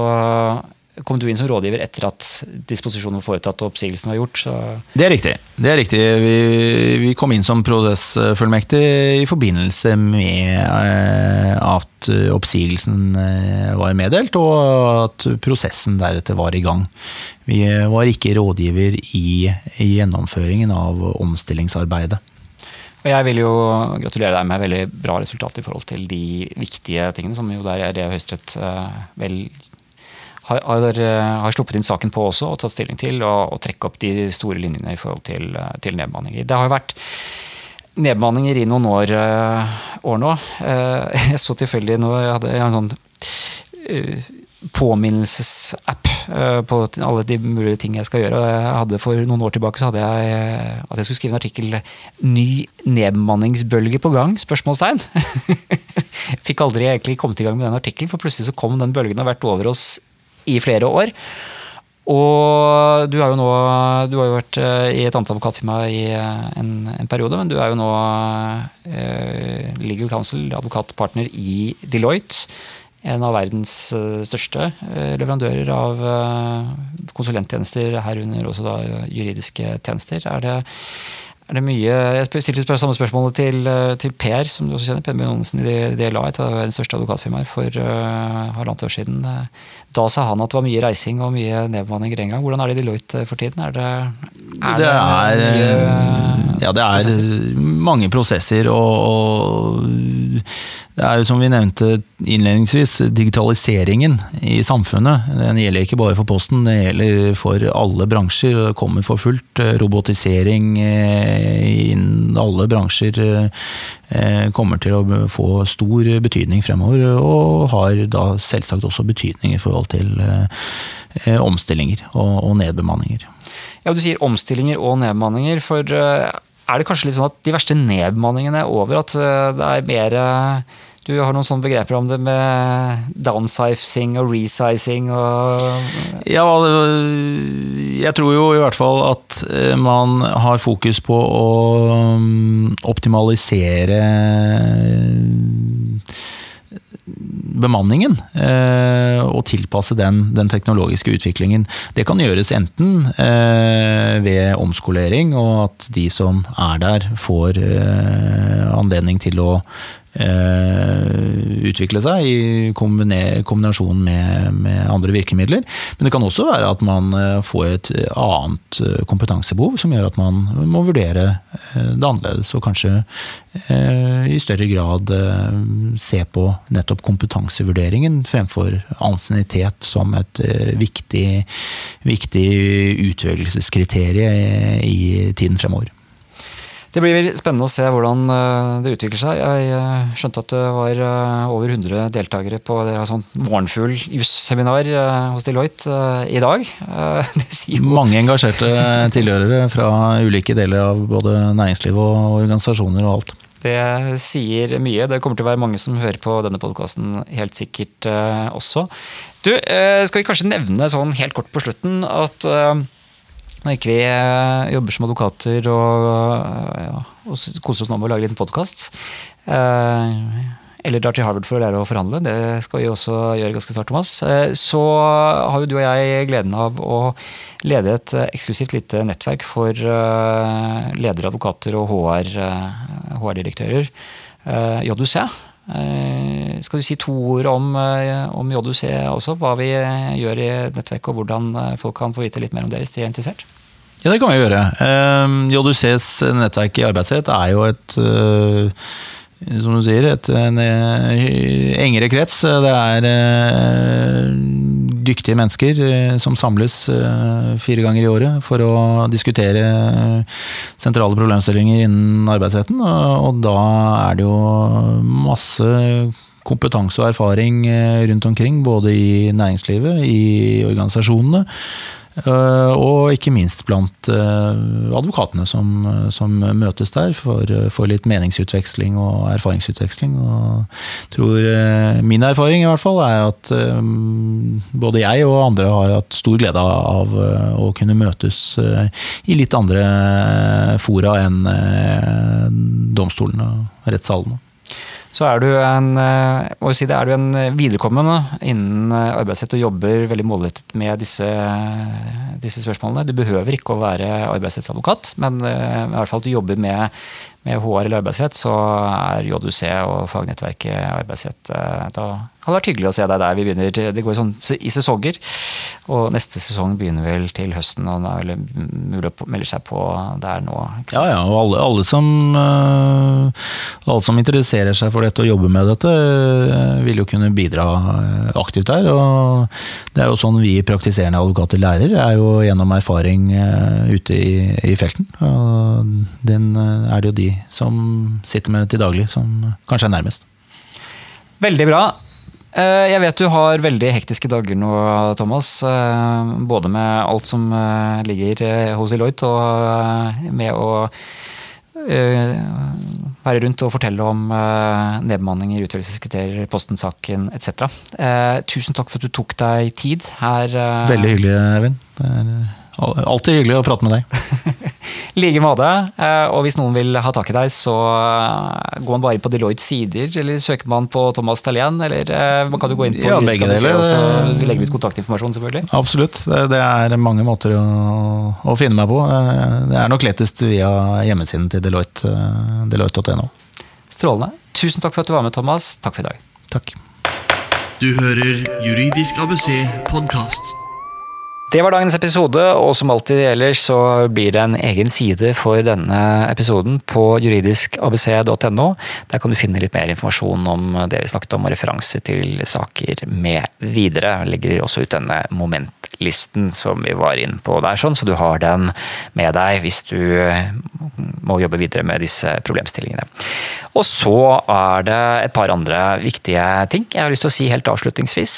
kom du inn som rådgiver etter at disposisjonen var foretatt og oppsigelsen var gjort. Så. Det er riktig. Det er riktig. Vi, vi, kom inn som prosessfullmektig i forbindelse med eh, at oppsigelsen eh, var meddelt, og at prosessen deretter var i gang. Vi var ikke rådgiver i, i gjennomføringen av omstillingsarbeidet. Og jeg vil jo gratulere deg med veldig bra resultat i forhold til de viktige tingene, som jo der er det Høyesterett eh, vel har, har, eh, har, sluppet inn saken på også og tatt stilling til, og, og trekke opp de store linjene i forhold til, eh, til nedbemanninger. Det har jo vært nedbemanninger i noen år, uh, år nå. Jeg så tilfeldig nå, jeg hadde en sånn påminnelsesapp på alle de mulige ting jeg skal gjøre. Jeg hadde For noen år tilbake så hadde jeg at jeg skulle skrive en artikkel 'Ny nedbemanningsbølge på gang?' spørsmålstegn. Fikk aldri egentlig kommet i gang med den artikkelen, for plutselig så kom den bølgen og har vært over oss i flere år. Og du, har jo nå, du har jo vært eh, i et annet advokatfirma i eh, en, en, periode, men du er jo nå eh, legal counsel, advokatpartner i Deloitte. En av verdens eh, største leverandører av konsulenttjenester, herunder også da juridiske tjenester. Er det, er det mye Jeg stilte samme spørsmålet til, til, Per, som du også kjenner, Per Bjørn i DLA, et av verdens største advokatfirmaer, for uh, halvannet år siden. Da sa han at det var mye reising og mye nedbemanninger en gang. Hvordan er det i Deloitte for tiden? Er det, er det, er, mye ja, det er prosesser? mange prosesser. og, og det er jo som vi nevnte innledningsvis, digitaliseringen i samfunnet. Den gjelder ikke bare for Posten, det gjelder for alle bransjer. Det kommer for fullt. Robotisering eh, innen alle bransjer eh, kommer til å få stor betydning fremover, og har da selvsagt også betydning i forhold til eh, omstillinger og nedbemanninger. Ja, Du sier omstillinger og nedbemanninger. for er det kanskje litt sånn at de verste nedbemanningene er over? At det er mer du har noen sånne begreper om det med downsizing og resizing og Ja, jeg tror jo i hvert fall at eh, man har fokus på å mm, optimalisere bemanningen eh, og tilpasse den, den, teknologiske utviklingen. Det kan gjøres enten eh, ved omskolering, og at de som er der får eh, anledning til å utvikle seg i kombinasjon med, med, andre virkemidler. Men det kan også være at man eh, får et annet eh, kompetansebehov som gjør at man må vurdere det annerledes, og kanskje i større grad se på nettopp kompetansevurderingen fremfor ansiennitet som et viktig, viktig utvelgelseskriterium i tiden fremover. Det blir spennende å se hvordan eh, det utvikler seg. Jeg eh, skjønte at det var eh, over 100 deltakere på det sånn morgenfugl jusseminar hos Deloitte i dag. Mange engasjerte tilhørere fra ulike deler av både næringsliv og organisasjoner og alt. Det sier mye. Det kommer til å være mange som hører på denne podkasten helt sikkert også. Du, skal vi kanskje nevne sånn helt kort på slutten at når ikke vi eh, jobber som advokater og, eh, ja, og koser oss nå med å lage en liten podkast, eh, eller drar til Harvard for å lære å forhandle, det skal vi også gjøre ganske snart, Thomas, så har jo du og jeg gleden av å lede et eksklusivt lite nettverk for ledere, advokater og HR-direktører. HR JUC. Skal du si to ord om, om JUC også? Hva vi gjør i nettverket, og hvordan folk kan få vite litt mer om det hvis de er interessert? Ja, det kan vi gjøre. Ehm, JUCs nettverk i arbeidsrett er jo et eh, som du sier, et, en eh, engere krets. Det er eh, dyktige mennesker som samles fire ganger i året for å diskutere sentrale problemstillinger innen arbeidsretten. Og da er det jo masse kompetanse og erfaring rundt omkring, både i næringslivet, i organisasjonene. Eh, og ikke minst blant eh, advokatene som, som møtes der for, for, litt meningsutveksling og erfaringsutveksling. Og tror eh, min erfaring i hvert fall er at både jeg og andre har hatt stor glede av å kunne møtes i litt andre fora enn domstolene og rettssalene så er du en, eh, må si det, er du en viderekommende innen eh, arbeidsrett og jobber veldig målrettet med disse, disse, spørsmålene. Du behøver ikke å være arbeidsrettsadvokat, men eh, i hvert fall at du jobber med med HR eller arbeidsrett, så er JUC og fagnettverket arbeidsrett eh, Da hadde vært hyggelig å se deg der. Vi begynner, Det går sånn i sesonger. Og neste sesong begynner vel til høsten, og det er mulig å melde seg på der nå. Ja, ja, og alle, alle, som, eh, alle som interesserer seg for dette og jobber med dette, eh, vil jo kunne bidra aktivt der. Og det er jo sånn vi praktiserende advokater lærer, er jo gjennom erfaring ute i, i felten. Og den er det jo de som sitter med til daglig, som kanskje er nærmest. Veldig bra. Eh, jeg vet du har veldig hektiske dager nå, Thomas. Eh, både med alt som eh, ligger hos Deloitte, og med å være rundt og fortelle om nedbemanninger, utvelgelseskriterier, Posten-saken etc. Tusen takk for at du tok deg tid her. Veldig hyggelig, Eivind. Alltid hyggelig å prate med deg. I like måte. Eh, og hvis noen vil ha tak i deg, så eh, går man bare på Deloittes sider, eller søker man på Thomas Tallien, eller eh, man kan jo gå inn på ja, begge deler. Og legge legger ut kontaktinformasjon, selvfølgelig. Absolutt. Det er mange måter å, å finne meg på. Det er nok lettest via hjemmesiden til Deloitte, deloitte.no. Strålende. Tusen takk for at du var med, Thomas. Takk for i dag. Takk. Du hører Juridisk ABC podkast. Det var dagens episode, og som alltid ellers så blir det en egen side for denne episoden på juridiskabc.no. Der kan du finne litt mer informasjon om det vi snakket om, og referanse til saker med videre. Legger også ut denne momentlisten som vi var inne på der, sånn, så du har den med deg hvis du må jobbe videre med disse problemstillingene. Og så er det et par andre viktige ting jeg har lyst til å si helt avslutningsvis.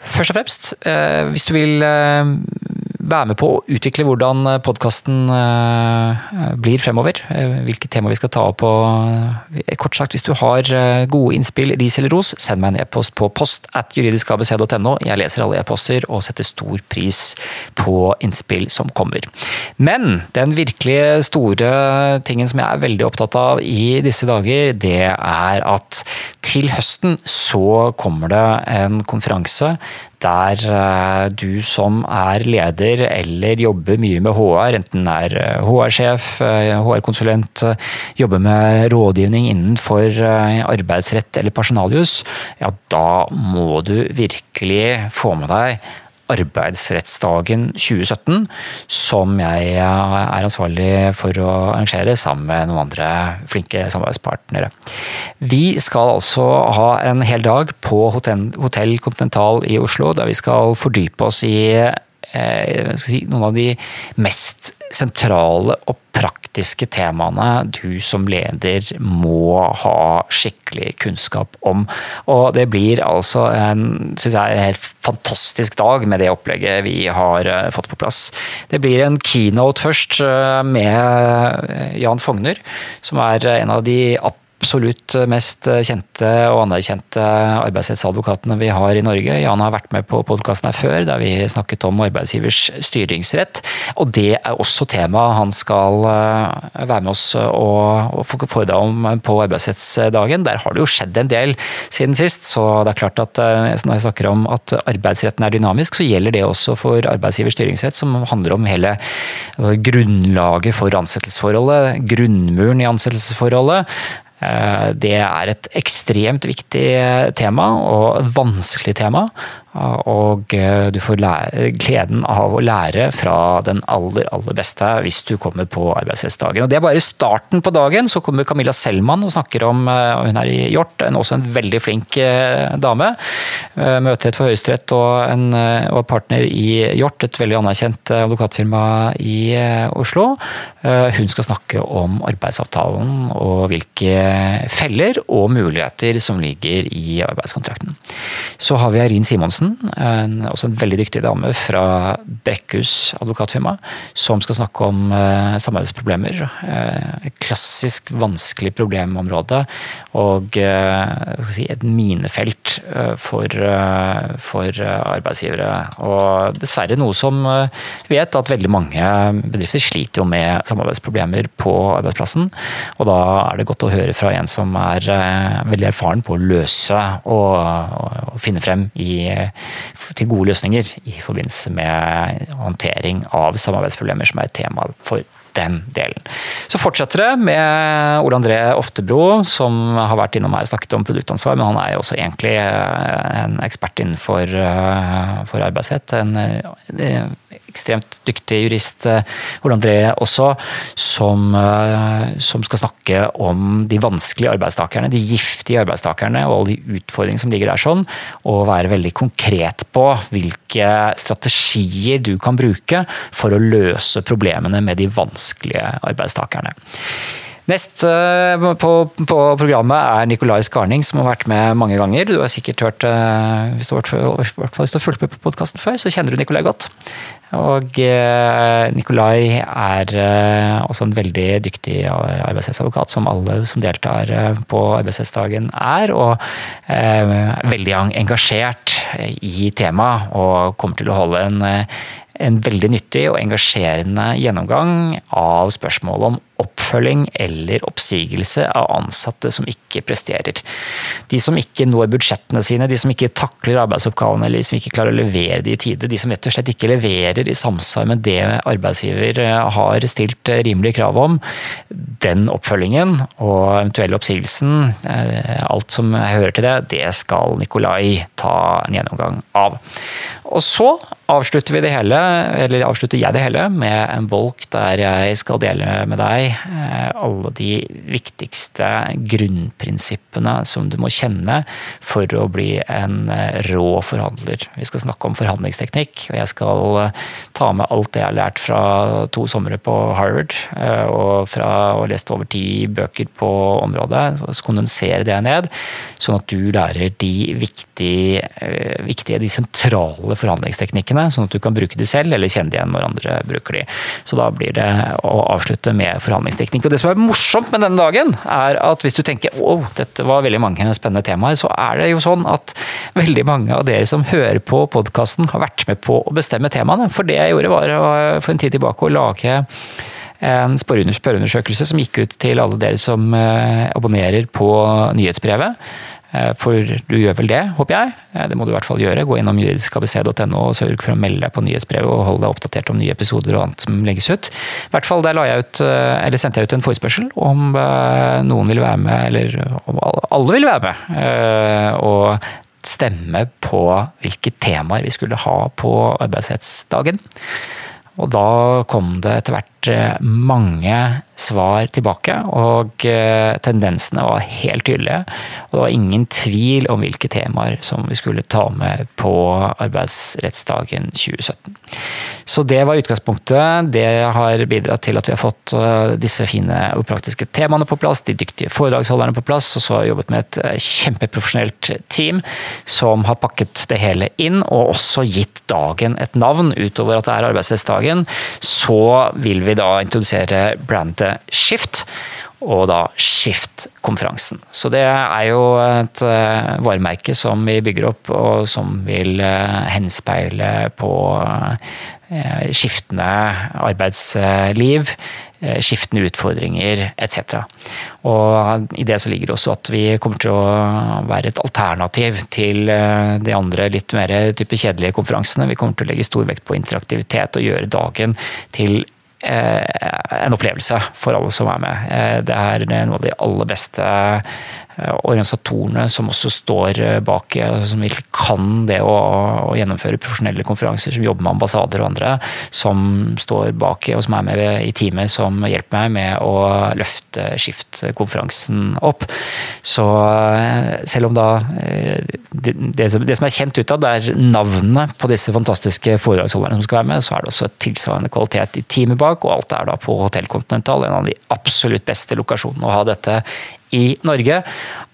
Først og fremst, eh, hvis du vil eh, være med på å utvikle hvordan podkasten eh, blir fremover, hvilke tema vi skal ta opp og Kort sagt, hvis du har gode innspill, ris eller ros, send meg en e-post på post at juridiskabc.no. Jeg leser alle e-poster og setter stor pris på innspill som kommer. Men den virkelig store tingen som jeg er veldig opptatt av i disse dager, det er at til høsten så kommer det en konferanse der eh, du som er leder eller jobber mye med HR, enten er HR-sjef, HR-konsulent, jobber med rådgivning innenfor arbeidsrett eller personaljus, ja da må du virkelig få med deg arbeidsrettsdagen 2017, som jeg er ansvarlig for å arrangere sammen med noen andre flinke samarbeidspartnere. Vi skal altså ha en hel dag på Hotell Continental i Oslo, der vi skal fordype oss i eh, si, noen av de mest sentrale og praktiske temaene du som leder må ha skikkelig kunnskap om. Og det blir altså en, synes jeg, en helt fantastisk dag med det opplegget vi har eh, fått på plass. Det blir en keynote først eh, med Jan Fogner, som er en av de absolutt mest kjente og anerkjente arbeidsrettsadvokatene vi har i Norge. Jan har vært med på podkasten her før, der vi snakket om arbeidsgivers styringsrett. Og det er også temaet han skal eh, være med oss og få foredrag om på arbeidsrettsdagen. Der har det jo skjedd en del siden sist, så det er klart at eh, når jeg snakker om at arbeidsretten er dynamisk, så gjelder det også for arbeidsgivers styringsrett, som handler om hele altså grunnlaget for ansettelsesforholdet, grunnmuren i ansettelsesforholdet. Eh, det er et ekstremt viktig tema, og vanskelig tema. Og eh, du får gleden av å lære fra den aller, aller beste hvis du kommer på arbeidsrettsdagen. Og det er bare starten på dagen. Så kommer Camilla Selman og snakker om og Hun er i Hjort, også en veldig flink eh, dame. Møterett for Høyesterett og en og partner i Hjort, et veldig anerkjent advokatfirma i Oslo. Hun skal snakke om arbeidsavtalen og hvilke feller og muligheter som ligger i arbeidskontrakten. Så har vi Eirin Simonsen Johansen, en, også en veldig dyktig dame fra Brekkhus advokatfirma, som skal snakke om eh, samarbeidsproblemer. Eh, et klassisk vanskelig problemområde og eh, si, et minefelt eh, for, eh, for, arbeidsgivere. Og dessverre noe som vi vet at veldig mange bedrifter sliter jo med samarbeidsproblemer på arbeidsplassen. Og da er det godt å høre fra en som er veldig erfaren på å løse og, og, og finne frem i til gode løsninger i forbindelse med håndtering av samarbeidsproblemer, som er et tema for den delen. Så fortsetter det med Ole André Oftebro, som har vært innom her og snakket om produktansvar, men han er jo også egentlig en ekspert innenfor eh, arbeidsrett. En eh, ekstremt dyktig jurist, eh, Ole André også, som, eh, som, skal snakke om de vanskelige arbeidstakerne, de giftige arbeidstakerne og alle de utfordringene som ligger der sånn, og være veldig konkret på hvilke strategier du kan bruke for å løse problemene med de vanskelige arbeidstakerne. Nest eh, på, på, programmet er Nicolai Skarning, som har vært med mange ganger. Du har sikkert hørt, hvis du har fulgt med på podkasten før, så kjenner du Nicolai godt. Og eh, Nikolai er eh, også en veldig dyktig arbeidshetsadvokat som alle som deltar eh, på arbeidshetsdagen er. Og er veldig engasjert i temaet, og kommer til å holde en, en veldig nyttig og engasjerende gjennomgang av spørsmålet om oppfølging eller oppsigelse av ansatte som ikke presterer. De som ikke når budsjettene sine, de som ikke takler arbeidsoppgavene eller de som ikke klarer å levere de i tide. De som rett og slett ikke leverer i samsvar med det arbeidsgiver eh, har stilt eh, rimelige krav om. Den oppfølgingen og eventuelle oppsigelsen, eh, alt som hører til det, det skal Nikolai ta en gjennomgang av. Og så avslutter vi det hele, eller avslutter jeg det hele, med en bolk der jeg skal dele med deg Eh, alle de viktigste grunnprinsippene som du må kjenne for å bli en eh, rå forhandler. Vi skal snakke om forhandlingsteknikk, og jeg skal eh, ta med alt det jeg har lært fra to somre på Harvard, og fra å ha lest over ti bøker på området, og kondensere det ned, sånn at du lærer de viktige, viktige, de sentrale forhandlingsteknikkene, sånn at du kan bruke de selv, eller kjenne igjen når andre bruker de. Så da blir det å avslutte med forhandlingsteknikk. Og Det som er morsomt med denne dagen, er at hvis du tenker wow, dette var veldig mange spennende temaer, så er det jo sånn at veldig mange av dere som hører på podkasten, har vært med på å bestemme temaene. For det jeg gjorde, var for en tid tilbake å lage en spørreundersøkelse som gikk ut til alle dere som eh, abonnerer på nyhetsbrevet. Eh, for du gjør vel det, håper jeg. Eh, det må du i hvert fall gjøre. Gå innom juridiskabc.no og sørg for å melde deg på nyhetsbrevet og holde deg oppdatert om nye episoder og annet som legges ut. I hvert fall der la jeg ut, eller sendte jeg ut en forespørsel om noen ville være med, eller om alle ville være med. Og stemme på hvilke temaer vi skulle ha på arbeidsrettsdagen. Og da kom det etter hvert eh, mange svar tilbake, og eh, tendensene var helt tydelige. Og det var ingen tvil om hvilke temaer som vi skulle ta med på arbeidsrettsdagen 2017. Så det var utgangspunktet. Det har bidratt til at vi har fått eh, disse fine og praktiske temaene på plass, de dyktige foredragsholderne på plass, og så har vi jobbet med et kjempeprofesjonelt team som har pakket det hele inn, og også gitt dagen et navn utover at det er arbeidsrettsdagen. Så vil vi da introdusere brandet Skift, og da Skift-konferansen. Så det er jo et eh, varemerke som vi bygger opp, og som vil eh, henspeile på eh, skiftende arbeidsliv, skiftende utfordringer etc. Og I det så ligger det også at vi kommer til å være et alternativ til de andre litt mer type kjedelige konferansene. Vi kommer til å legge stor vekt på interaktivitet og gjøre dagen til en opplevelse for alle som er med. Eh, det er noe av de aller beste Eh, organisatorene som også står eh, bak, eh, som virkelig kan det å, å, gjennomføre profesjonelle konferanser, som jobber med ambassader og andre, som står bak og som er med i teamet som hjelper meg med å løfte Skift-konferansen opp. Så selv om da det, det, som er kjent utad, er navnene på disse fantastiske foredragsholderne som skal være med, så er det også tilsvarende kvalitet i teamet bak, og alt er da på Hotell Continental, en av de absolutt beste lokasjonene å ha dette i Norge.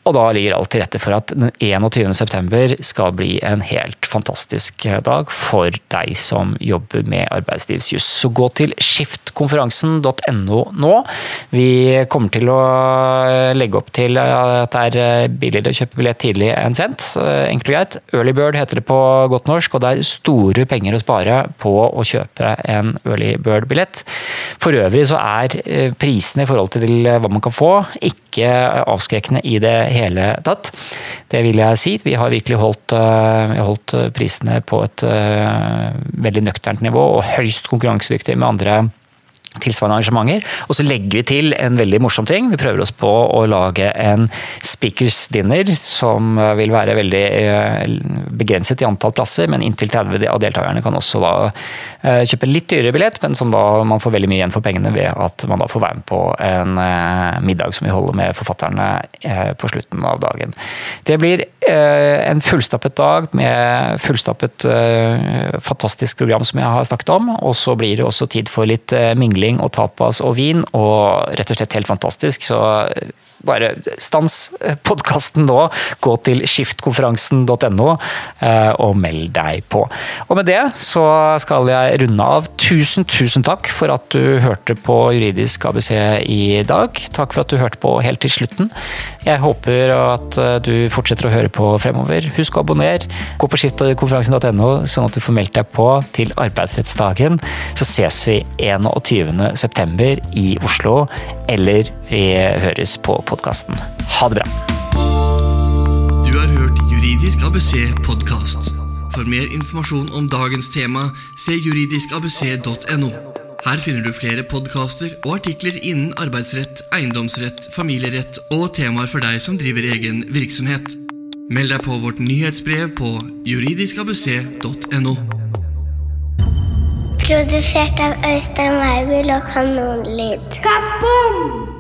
Og da ligger alt til rette for at den 21. september skal bli en helt fantastisk dag for deg som jobber med arbeidslivsjuss. Så gå til skiftkonferansen.no nå. Vi kommer til å legge opp til at det er billigere å kjøpe billett tidlig enn sent. Enkelt og greit. Early bird heter det på godt norsk, og det er store penger å spare på å kjøpe en early bird-billett. For øvrig så er prisene i forhold til hva man kan få, ikke avskrekkende i det hele tatt. Det vil jeg si. Vi har virkelig holdt, eh, holdt prisene på et eh, veldig nøkternt nivå og høyst konkurransedyktig med andre tilsvarende arrangementer. Og så legger vi til en veldig morsom ting. Vi prøver oss på å lage en speakers dinner som vil være veldig eh, begrenset i antall plasser, men inntil 30 av deltakerne kan også da eh, kjøpe en litt dyrere billett, men som da man får veldig mye igjen for pengene ved at man da får være med på en eh, middag som vi holder med forfatterne på slutten av dagen. Det blir en fullstappet dag med fullstappet fantastisk program som jeg har snakket om, og så blir det også tid for litt mingling og tapas og vin, og rett og slett helt fantastisk. Så bare stans podkasten nå, gå til skiftkonferansen.no eh, og meld deg på. Og med det så skal jeg runde av. Tusen, tusen takk for at du hørte på Juridisk ABC i dag. Takk for at du hørte på helt til slutten. Jeg håper at eh, du fortsetter å høre på fremover. Husk å abonnere. Gå på skiftkonferansen.no, sånn at du får meldt deg på til arbeidsrettsdagen. Så ses vi 21.9. i Oslo, eller vi høres på podkasten. Ha det bra. Du har hørt Juridisk ABC podkast. For mer informasjon om dagens tema, se juridiskabc.no. Her finner du flere podkaster og artikler innen arbeidsrett, eiendomsrett, familierett og temaer for deg som driver egen virksomhet. Meld deg på vårt nyhetsbrev på juridiskabc.no. Produsert av Øystein Weibel og Kanonlyd. Kaboom!